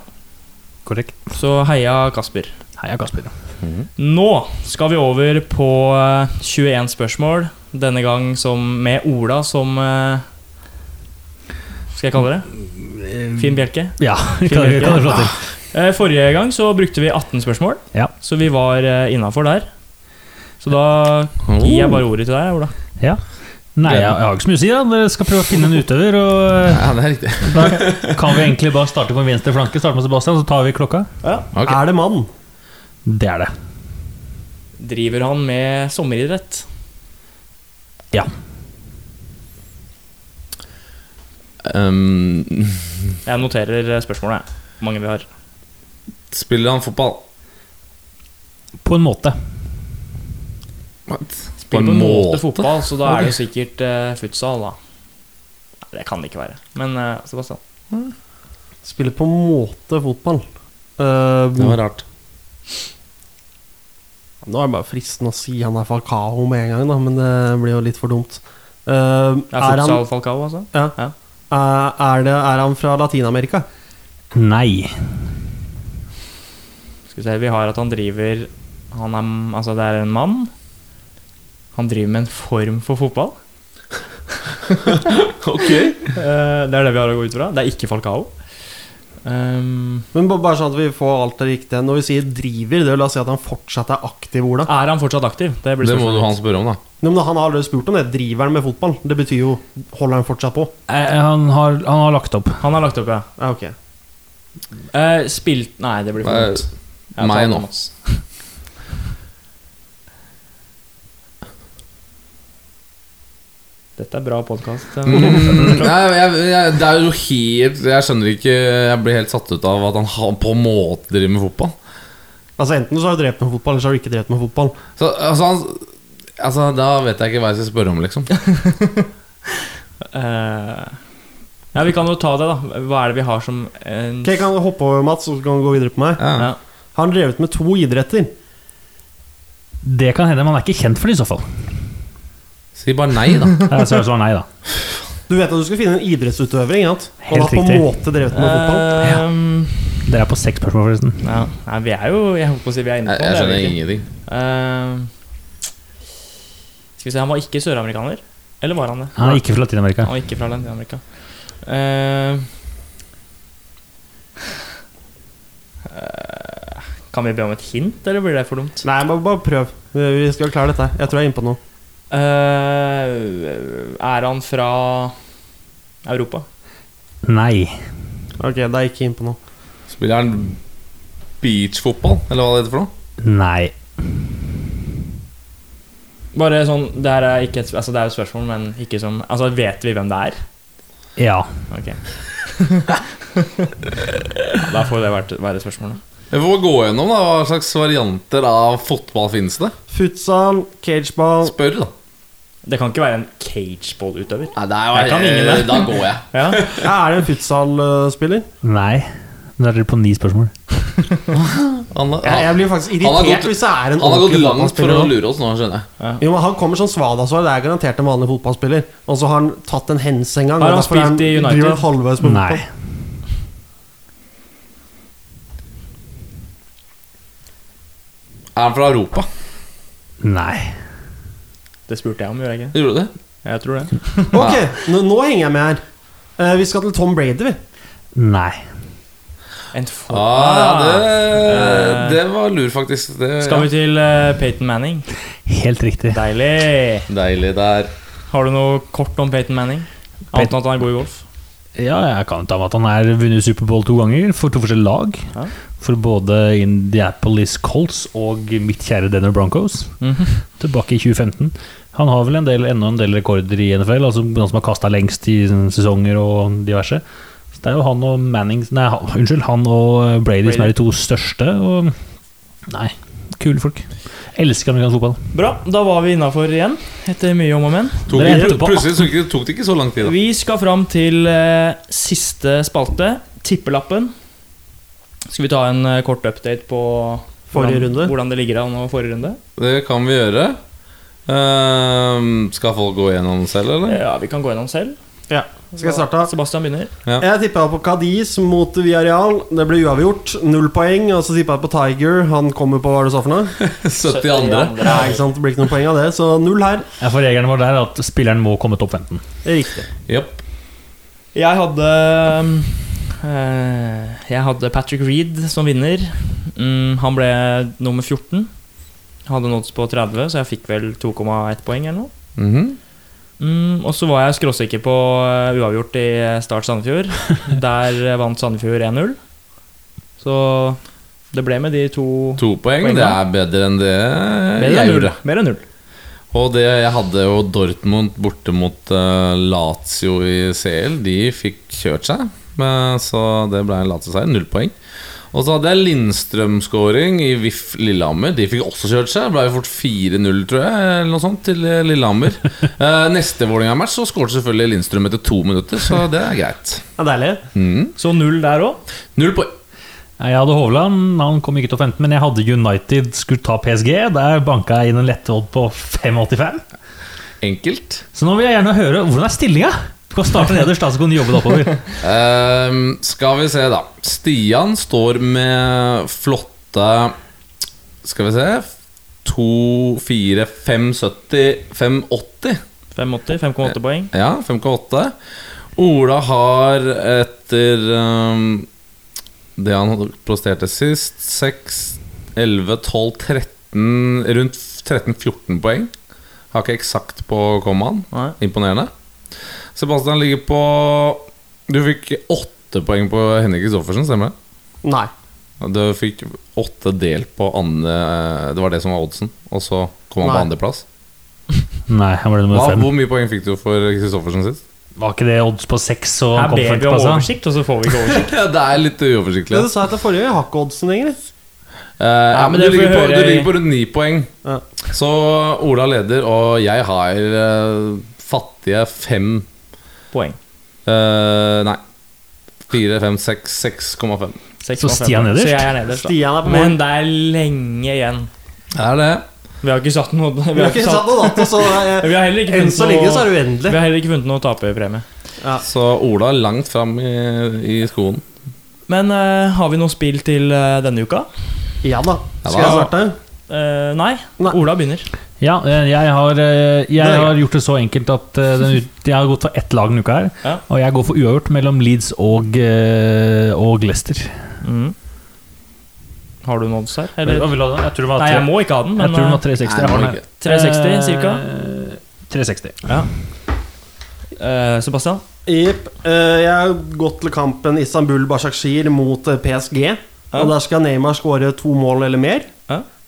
Speaker 4: Korrekt.
Speaker 1: så heia Kasper.
Speaker 4: Heia Kasper.
Speaker 1: Nå skal vi over på eh, 21 spørsmål. Denne gang som med Ola som eh, Skal jeg kalle det? Finn Bjelke.
Speaker 4: Ja, *laughs* vi kan, vi kan det.
Speaker 1: Eh, Forrige gang så brukte vi 18 spørsmål,
Speaker 4: Ja.
Speaker 1: så vi var uh, innafor der. Så da gir jeg bare ordet til deg, Ola.
Speaker 4: Ja. Nei, jeg, jeg har ikke så mye å si. da Dere skal prøve å finne en utøver. Og eh,
Speaker 3: Ja, det er riktig. *laughs*
Speaker 4: da kan vi egentlig bare starte på venstre flanke. Starte med Sebastian, så tar vi klokka.
Speaker 3: Ok.
Speaker 2: Er det mann?
Speaker 4: Det er det.
Speaker 1: Driver han med sommeridrett?
Speaker 4: Ja.
Speaker 3: Um,
Speaker 1: Jeg noterer spørsmålet. jeg. Hvor mange vi har.
Speaker 3: spiller han fotball?
Speaker 4: På en måte.
Speaker 3: What?
Speaker 1: Spiller på en måte fotball, så da er det jo sikkert uh, futsal, da. Nei, Det kan det ikke være. Men uh, Sebastian.
Speaker 2: Spiller på en måte fotball. Uh,
Speaker 3: Det var rart.
Speaker 2: Nå er det bare fristende å si han er Falcao med en gang, da, men det blir jo litt for dumt.
Speaker 1: Uh, er
Speaker 2: er, han,
Speaker 1: Falcao, altså?
Speaker 2: ja.
Speaker 1: Ja.
Speaker 2: Uh, er, det, er han fra Latin-Amerika?
Speaker 4: Nei.
Speaker 1: Skal vi se, vi har at han driver Han er Altså, det er en mann. Han driver med en form for fotball. *laughs*
Speaker 3: Ok
Speaker 1: Uh, det er det vi har å gå ut fra. Det er ikke Falcao. Um,
Speaker 2: Men bare sånn at vi får alt det riktige. Når vi sier driver, det vil da si at han fortsatt er aktiv, Ola.
Speaker 1: er han fortsatt aktiv? Det, blir
Speaker 3: Det må du han spørre om, da.
Speaker 2: No, men han har allerede spurt om det. Driver han med fotball? Det betyr jo Holder han fortsatt på?
Speaker 4: Eh, Han har, han har lagt opp.
Speaker 1: Han har lagt opp, ja.
Speaker 2: Ja, ok.
Speaker 1: Eh, spilt Nei, det blir for vondt.
Speaker 3: meg nå.
Speaker 1: Dette er bra podkast. *laughs*
Speaker 3: Mm, *laughs* det er jo helt Jeg skjønner ikke Jeg blir helt satt ut av at han på en måte driver med fotball.
Speaker 2: Altså Enten så har du drept med fotball, eller så har du ikke drept med fotball.
Speaker 3: Så, altså, han, altså Da vet jeg ikke hva jeg skal spørre om, liksom.
Speaker 1: uh, *laughs* ja, vi kan jo ta det, da. Hva er det vi har som en
Speaker 2: Ok, Jeg kan hoppe over Mats, så kan du gå videre på meg.
Speaker 3: Ja.
Speaker 1: ja.
Speaker 2: Har han drevet med to idretter?
Speaker 4: Det kan hende. Man er ikke kjent for det i så fall.
Speaker 3: Si bare nei, da. *laughs*
Speaker 4: Jeg sa nei, da.
Speaker 2: Du vet at du skal finne en idrettsutøver, ikke sant? Og
Speaker 4: Helt
Speaker 2: da på en måte drevet med fotball.
Speaker 1: Ehm,
Speaker 4: Dere er på seks spørsmål, forresten.
Speaker 1: ja. Nei, vi er jo Jeg holdt på å si vi er inne på
Speaker 3: jeg
Speaker 1: det. er
Speaker 3: skjønner ingenting.
Speaker 1: Uh, skal vi se, han var ikke søramerikaner? Eller var han det?
Speaker 4: Han er ikke fra Latin-Amerika.
Speaker 1: Han var ikke fra Latin-Amerika. Uh, eh, kan vi be om et hint, eller blir det for dumt?
Speaker 2: Nei, bare, bare prøv. Vi vi skal klare dette. Jeg tror jeg er inne på noe.
Speaker 1: Eh, er han fra Europa?
Speaker 4: Nei.
Speaker 2: Ok, da er jeg ikke inne på noe.
Speaker 3: Spiller han beachfotball, eller hva det heter for noe?
Speaker 4: Nei.
Speaker 1: Bare sånn Det her er ikke et, altså det er et spørsmål, men ikke som Altså, vet vi hvem det er?
Speaker 4: Ja.
Speaker 1: Ok. *laughs* Da får det være, være spørsmålet.
Speaker 3: Vi får gå gjennom da, hva slags varianter av fotball finnes det.
Speaker 2: Futsal, cageball
Speaker 3: Spør, da.
Speaker 1: Det kan ikke være en cageball-utøver.
Speaker 3: Nei, det
Speaker 1: Jeg kan ingen *laughs* det.
Speaker 3: Da går jeg. *laughs*
Speaker 1: Ja.
Speaker 2: ja, Er det en futsal-spiller?
Speaker 4: Nei. Da er dere på ni spørsmål. *laughs*
Speaker 3: Han,
Speaker 2: Jeg, jeg blir faktisk
Speaker 3: Han har
Speaker 2: irritert
Speaker 3: gått-
Speaker 2: hvis det er en
Speaker 3: han har gått
Speaker 2: ordentlig
Speaker 3: langt for å
Speaker 2: nå.
Speaker 3: lure oss nå, skjønner jeg.
Speaker 2: Jo, men Han kommer som svadasvar, det er garantert en vanlig fotballspiller. Og så har han tatt en hens en gang.
Speaker 1: Har
Speaker 2: og
Speaker 1: han
Speaker 2: derfor er
Speaker 1: spilt i United?
Speaker 2: driver han halvveis på
Speaker 4: Nei.
Speaker 2: fotball.
Speaker 3: Er han fra Europa?
Speaker 4: Nei.
Speaker 1: Det spurte jeg om, gjorde jeg ikke?
Speaker 3: Gjorde du det?
Speaker 1: Jeg tror det. *laughs*
Speaker 2: Ok, nå, nå henger jeg med her. Eh, vi skal til Tom Brady, vi.
Speaker 4: Nei.
Speaker 1: En få-
Speaker 3: Ah, ja, det,
Speaker 1: Eh,
Speaker 3: det var lur, faktisk. Det,
Speaker 1: Skal vi til eh, Peyton Manning?
Speaker 4: Helt riktig.
Speaker 1: Deilig.
Speaker 3: Deilig der.
Speaker 1: Har du noe kort om Peyton Manning? Annet enn at han er god i golf?
Speaker 4: Ja, jeg kan ta med at han har vunnet Superbowl to ganger for to forskjellige lag.
Speaker 1: Ja.
Speaker 4: For både Indiapolis Colts og mitt kjære Denner Broncos.
Speaker 1: Mhm.
Speaker 4: Tilbake i 2015. Han har vel en del, ennå en del rekorder i NFL. Altså noen som har kasta lengst i sesonger og diverse. Så det er jo han og Manning Nei, unnskyld. Han og Brady, som er de to største. Og Nei, kule folk. Elsker amerikansk fotball.
Speaker 1: Bra, da var vi innafor igjen, etter mye om og men.
Speaker 3: Tok, plutselig tok, det- tok det ikke så lang tid, da.
Speaker 1: Vi skal fram til eh, siste spalte, tippelappen. Skal vi ta en eh, kort update på
Speaker 2: Forrige
Speaker 1: hvordan,
Speaker 2: runde.
Speaker 1: hvordan det ligger an nå forrige runde?
Speaker 3: Det kan vi gjøre. Ehm, skal folk gå gjennom selv, eller?
Speaker 1: Ja, vi kan gå gjennom selv.
Speaker 2: Ja. Skal jeg starte?
Speaker 1: Sebastian begynner.
Speaker 2: Jeg tippa på Cadiz mot Villarreal. Det ble uavgjort. Null poeng. Og så tippa jeg på Tiger. Han kommer på hva er det så for noe? *laughs*
Speaker 3: 70 andre.
Speaker 2: Ja, ikke sant? Det blir ikke noen poeng av det, så null her.
Speaker 4: Ja, for Regelen vår der er at spilleren må komme topp 15.
Speaker 2: Riktig.
Speaker 3: Yep.
Speaker 1: Jeg hadde eh, Jeg hadde Patrick Reed som vinner. Mm, han ble nummer 14. Hadde nådd på 30, så jeg fikk vel 2,1 poeng eller noe.
Speaker 3: Mhm.
Speaker 1: Mm, og så var jeg skråsikker på eh, uavgjort i Start Sandefjord. *laughs* Der eh, vant Sandefjord 1-0. Så det ble med de to
Speaker 3: To poeng,
Speaker 1: Poengene.
Speaker 3: det er bedre enn det
Speaker 1: Mer
Speaker 3: jeg
Speaker 1: enn
Speaker 3: gjorde.
Speaker 1: Mer enn null.
Speaker 3: Og det, jeg hadde jo Dortmund borte mot uh, Lazio i CL. De fikk kjørt seg, så det ble en Lazio-seier. Null poeng. Og så hadde jeg Lindstrøm-scoring i VIF Lillehammer. De fikk også kjørt seg. Ble fort 4-0, tror jeg, eller noe sånt, til eh, Lillehammer. *laughs* Eh, neste Vålerenga-match så skåret selvfølgelig Lindstrøm etter to minutter, så det er greit.
Speaker 2: Ja, deilig.
Speaker 3: Mm.
Speaker 1: Så null der òg.
Speaker 3: Null poeng.
Speaker 4: Jeg hadde Hovland, han kom ikke til 15, men jeg hadde United skulle ta PSG. Der banka jeg inn en lettodd på 5,85.
Speaker 3: Enkelt.
Speaker 4: Så nå vil jeg gjerne høre hvordan er stillinga? Kan starte nederst, da, så kan du jobbe deg oppover.
Speaker 3: Uh, skal vi se, da. Stian står med flotte Skal vi se 2, 4, 5, 70, 580.
Speaker 1: 5,80. 5,8 poeng.
Speaker 3: Ja, 5,8. Ola har etter um, det han presterte sist, 6, 11, 12, 13 Rundt 13-14 poeng. Har ikke eksakt på kommaen. Imponerende. Sebastian ligger på Du fikk åtte poeng på Henrik Kristoffersen, stemmer det?
Speaker 2: Nei.
Speaker 3: Du fikk åtte delt på andre Det var det som var oddsen, og så kom han på
Speaker 2: Nei.
Speaker 3: andreplass. *laughs*
Speaker 4: Nei, han ble nummer fem.
Speaker 3: hvor mye poeng fikk du for Kristoffersen sist?
Speaker 4: Var ikke det odds på seks?
Speaker 1: Her
Speaker 4: på
Speaker 1: ber vi om oversikt, og så får vi ikke oversikt. *laughs*
Speaker 3: Ja, det er litt uoversiktlig.
Speaker 2: Det du sa etter forrige, jeg har ikke oddsen lenger.
Speaker 3: Uh, ja,
Speaker 1: men
Speaker 3: men du, ligger på, du ligger på rundt ni poeng.
Speaker 2: Ja.
Speaker 3: Så Ola leder, og jeg har uh, fattige fem
Speaker 1: Poeng.
Speaker 3: Uh, Nei. Fire, fem, seks, 6,5.
Speaker 1: 6,5
Speaker 4: Så Stian nederst?
Speaker 1: Så jeg er nederst, da.
Speaker 2: Stian er på
Speaker 1: Men
Speaker 2: mål.
Speaker 1: det er lenge igjen.
Speaker 3: Det er det.
Speaker 1: Vi har ikke satt noe Vi
Speaker 2: Vi har ikke satt noe dato, så eh, *laughs*
Speaker 1: vi har heller ikke
Speaker 2: enn
Speaker 1: funnet
Speaker 2: så lenge så er
Speaker 1: noe,
Speaker 2: det
Speaker 1: vi
Speaker 2: uendelig.
Speaker 1: har heller ikke funnet noe taperpremie.
Speaker 3: Så Ola er langt fram i, i skoen.
Speaker 1: Men eh, har vi noe spill til eh, denne uka?
Speaker 2: Ja da. Skal jeg
Speaker 3: da.
Speaker 2: starte?
Speaker 1: Eh, nei.
Speaker 2: Nei.
Speaker 1: Ola begynner.
Speaker 4: Ja, eh, jeg har, eh, jeg har gjort det så enkelt at den, jeg har gått for ett lag denne uka her.
Speaker 1: Ja.
Speaker 4: Og jeg går for uavgjort mellom Leeds og, og Leicester.
Speaker 1: Mm. Har du en odds her? Eller?
Speaker 4: vil ha den? Jeg tror det var,
Speaker 1: Nei, jeg må ikke ha den,
Speaker 4: jeg tror den var
Speaker 1: eh,
Speaker 4: 360.
Speaker 3: Nei,
Speaker 4: Jeg har den her.
Speaker 1: 360 cirka.
Speaker 4: Eh, 360.
Speaker 1: Ja. Uh, Sebastian?
Speaker 2: Jepp. Uh, jeg har gått til kampen Istanbul Bashakshir mot PSG.
Speaker 1: Ja.
Speaker 2: Og Der skal Neymar skåre to mål eller mer.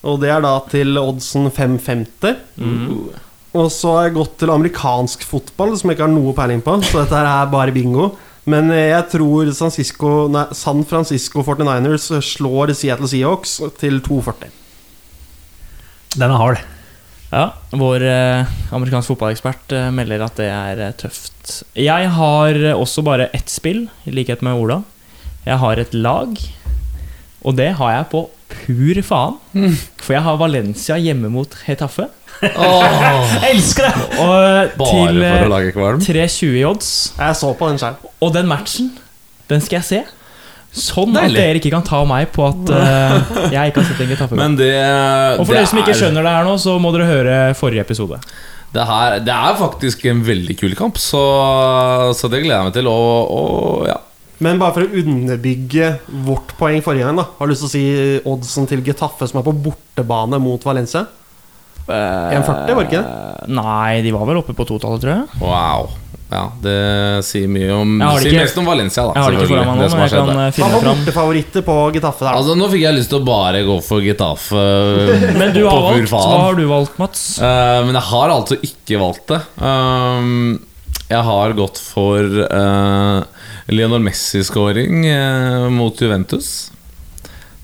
Speaker 2: Og det er da til oddsen 5,50.
Speaker 1: Mm.
Speaker 2: Og så har jeg gått til amerikansk fotball, som jeg ikke har noe peiling på. Så dette her er bare bingo. Men eh, jeg tror San Francisco, nei, San Francisco 49ers slår Seattle Seahawks til 2,40.
Speaker 4: Den er hard.
Speaker 1: Ja, vår eh, amerikansk fotballekspert eh, melder at det er eh, tøft. Jeg har også bare ett spill, i likhet med Ola. Jeg har et lag, og det har jeg på pur faen. For jeg har Valencia hjemme mot Hetaffe. *laughs*
Speaker 4: Jeg elsker det!
Speaker 1: Og eh,
Speaker 3: Bare
Speaker 1: til
Speaker 3: for å
Speaker 1: eh,
Speaker 3: lage kvalm.
Speaker 1: 3,20 i odds.
Speaker 2: Jeg så på den sjøl.
Speaker 1: Og den matchen, den skal jeg se. Sånn at dere ikke kan ta meg på at uh, *laughs* jeg ikke har sett en Getafe.
Speaker 3: Men det
Speaker 1: Og for dere som ikke
Speaker 3: er-
Speaker 1: skjønner det her nå, så må dere høre forrige episode.
Speaker 3: Det, her, det er faktisk en veldig kul kamp, så, så det gleder jeg meg til. Og, og ja.
Speaker 2: Men bare for å underbygge vårt poeng forrige gang, da har du lyst til å si oddsen til Getafe, som er på bortebane mot Valencia? 1,40, var det ikke det?
Speaker 1: Eh, Nei, de var vel oppe på totallet, tror jeg.
Speaker 3: Wow. Ja, det sier mye om
Speaker 1: det
Speaker 3: Sier
Speaker 1: ikke-
Speaker 3: mest om Valencia, da.
Speaker 1: Jeg har det ikke foran meg nå, men jeg kan
Speaker 3: der.
Speaker 1: eh, finne fram.
Speaker 2: bortefavoritter på Getafe der.
Speaker 3: Altså, nå fikk jeg lyst til å bare gå for Getafe. *laughs*
Speaker 1: Men du har valgt. Hva har du valgt, Mats?
Speaker 3: Uh, men jeg har altså ikke valgt det. Uh, jeg har gått for uh, Lionel Messi-scoring eh, mot Juventus.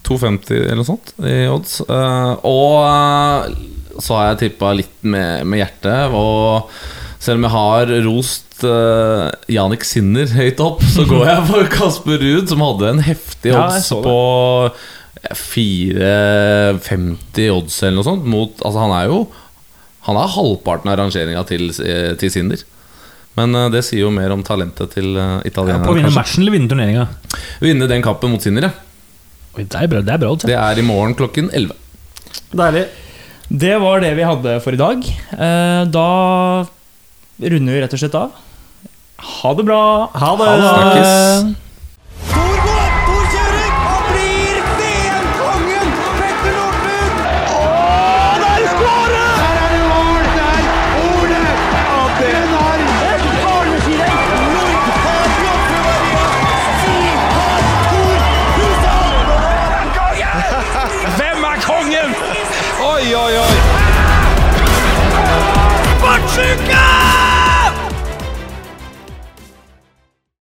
Speaker 3: 2,50 eller noe sånt i odds. Eh, og eh, så har jeg tippa litt med, med hjertet. Og selv om jeg har rost Janik Sinner høyt opp, så går jeg for *laughs* Kasper Ruud, som hadde en heftig odds
Speaker 1: ja,
Speaker 3: på 4,50 odds eller noe sånt. Mot, altså han er jo Han er halvparten av rangeringa til, til Sinner. Men eh, det sier jo mer om talentet til uh,
Speaker 4: På å vinne matchen eller vinne turneringa?
Speaker 3: Vinne den kampen mot Sinner, ja.
Speaker 4: Oi, Det er bra, det er bra
Speaker 3: Det er i morgen klokken 11.
Speaker 2: Deilig.
Speaker 1: Det var det vi hadde for i dag. Eh, Da runder vi rett og slett av. Ha det bra.
Speaker 2: Ha det.
Speaker 3: Snakkes.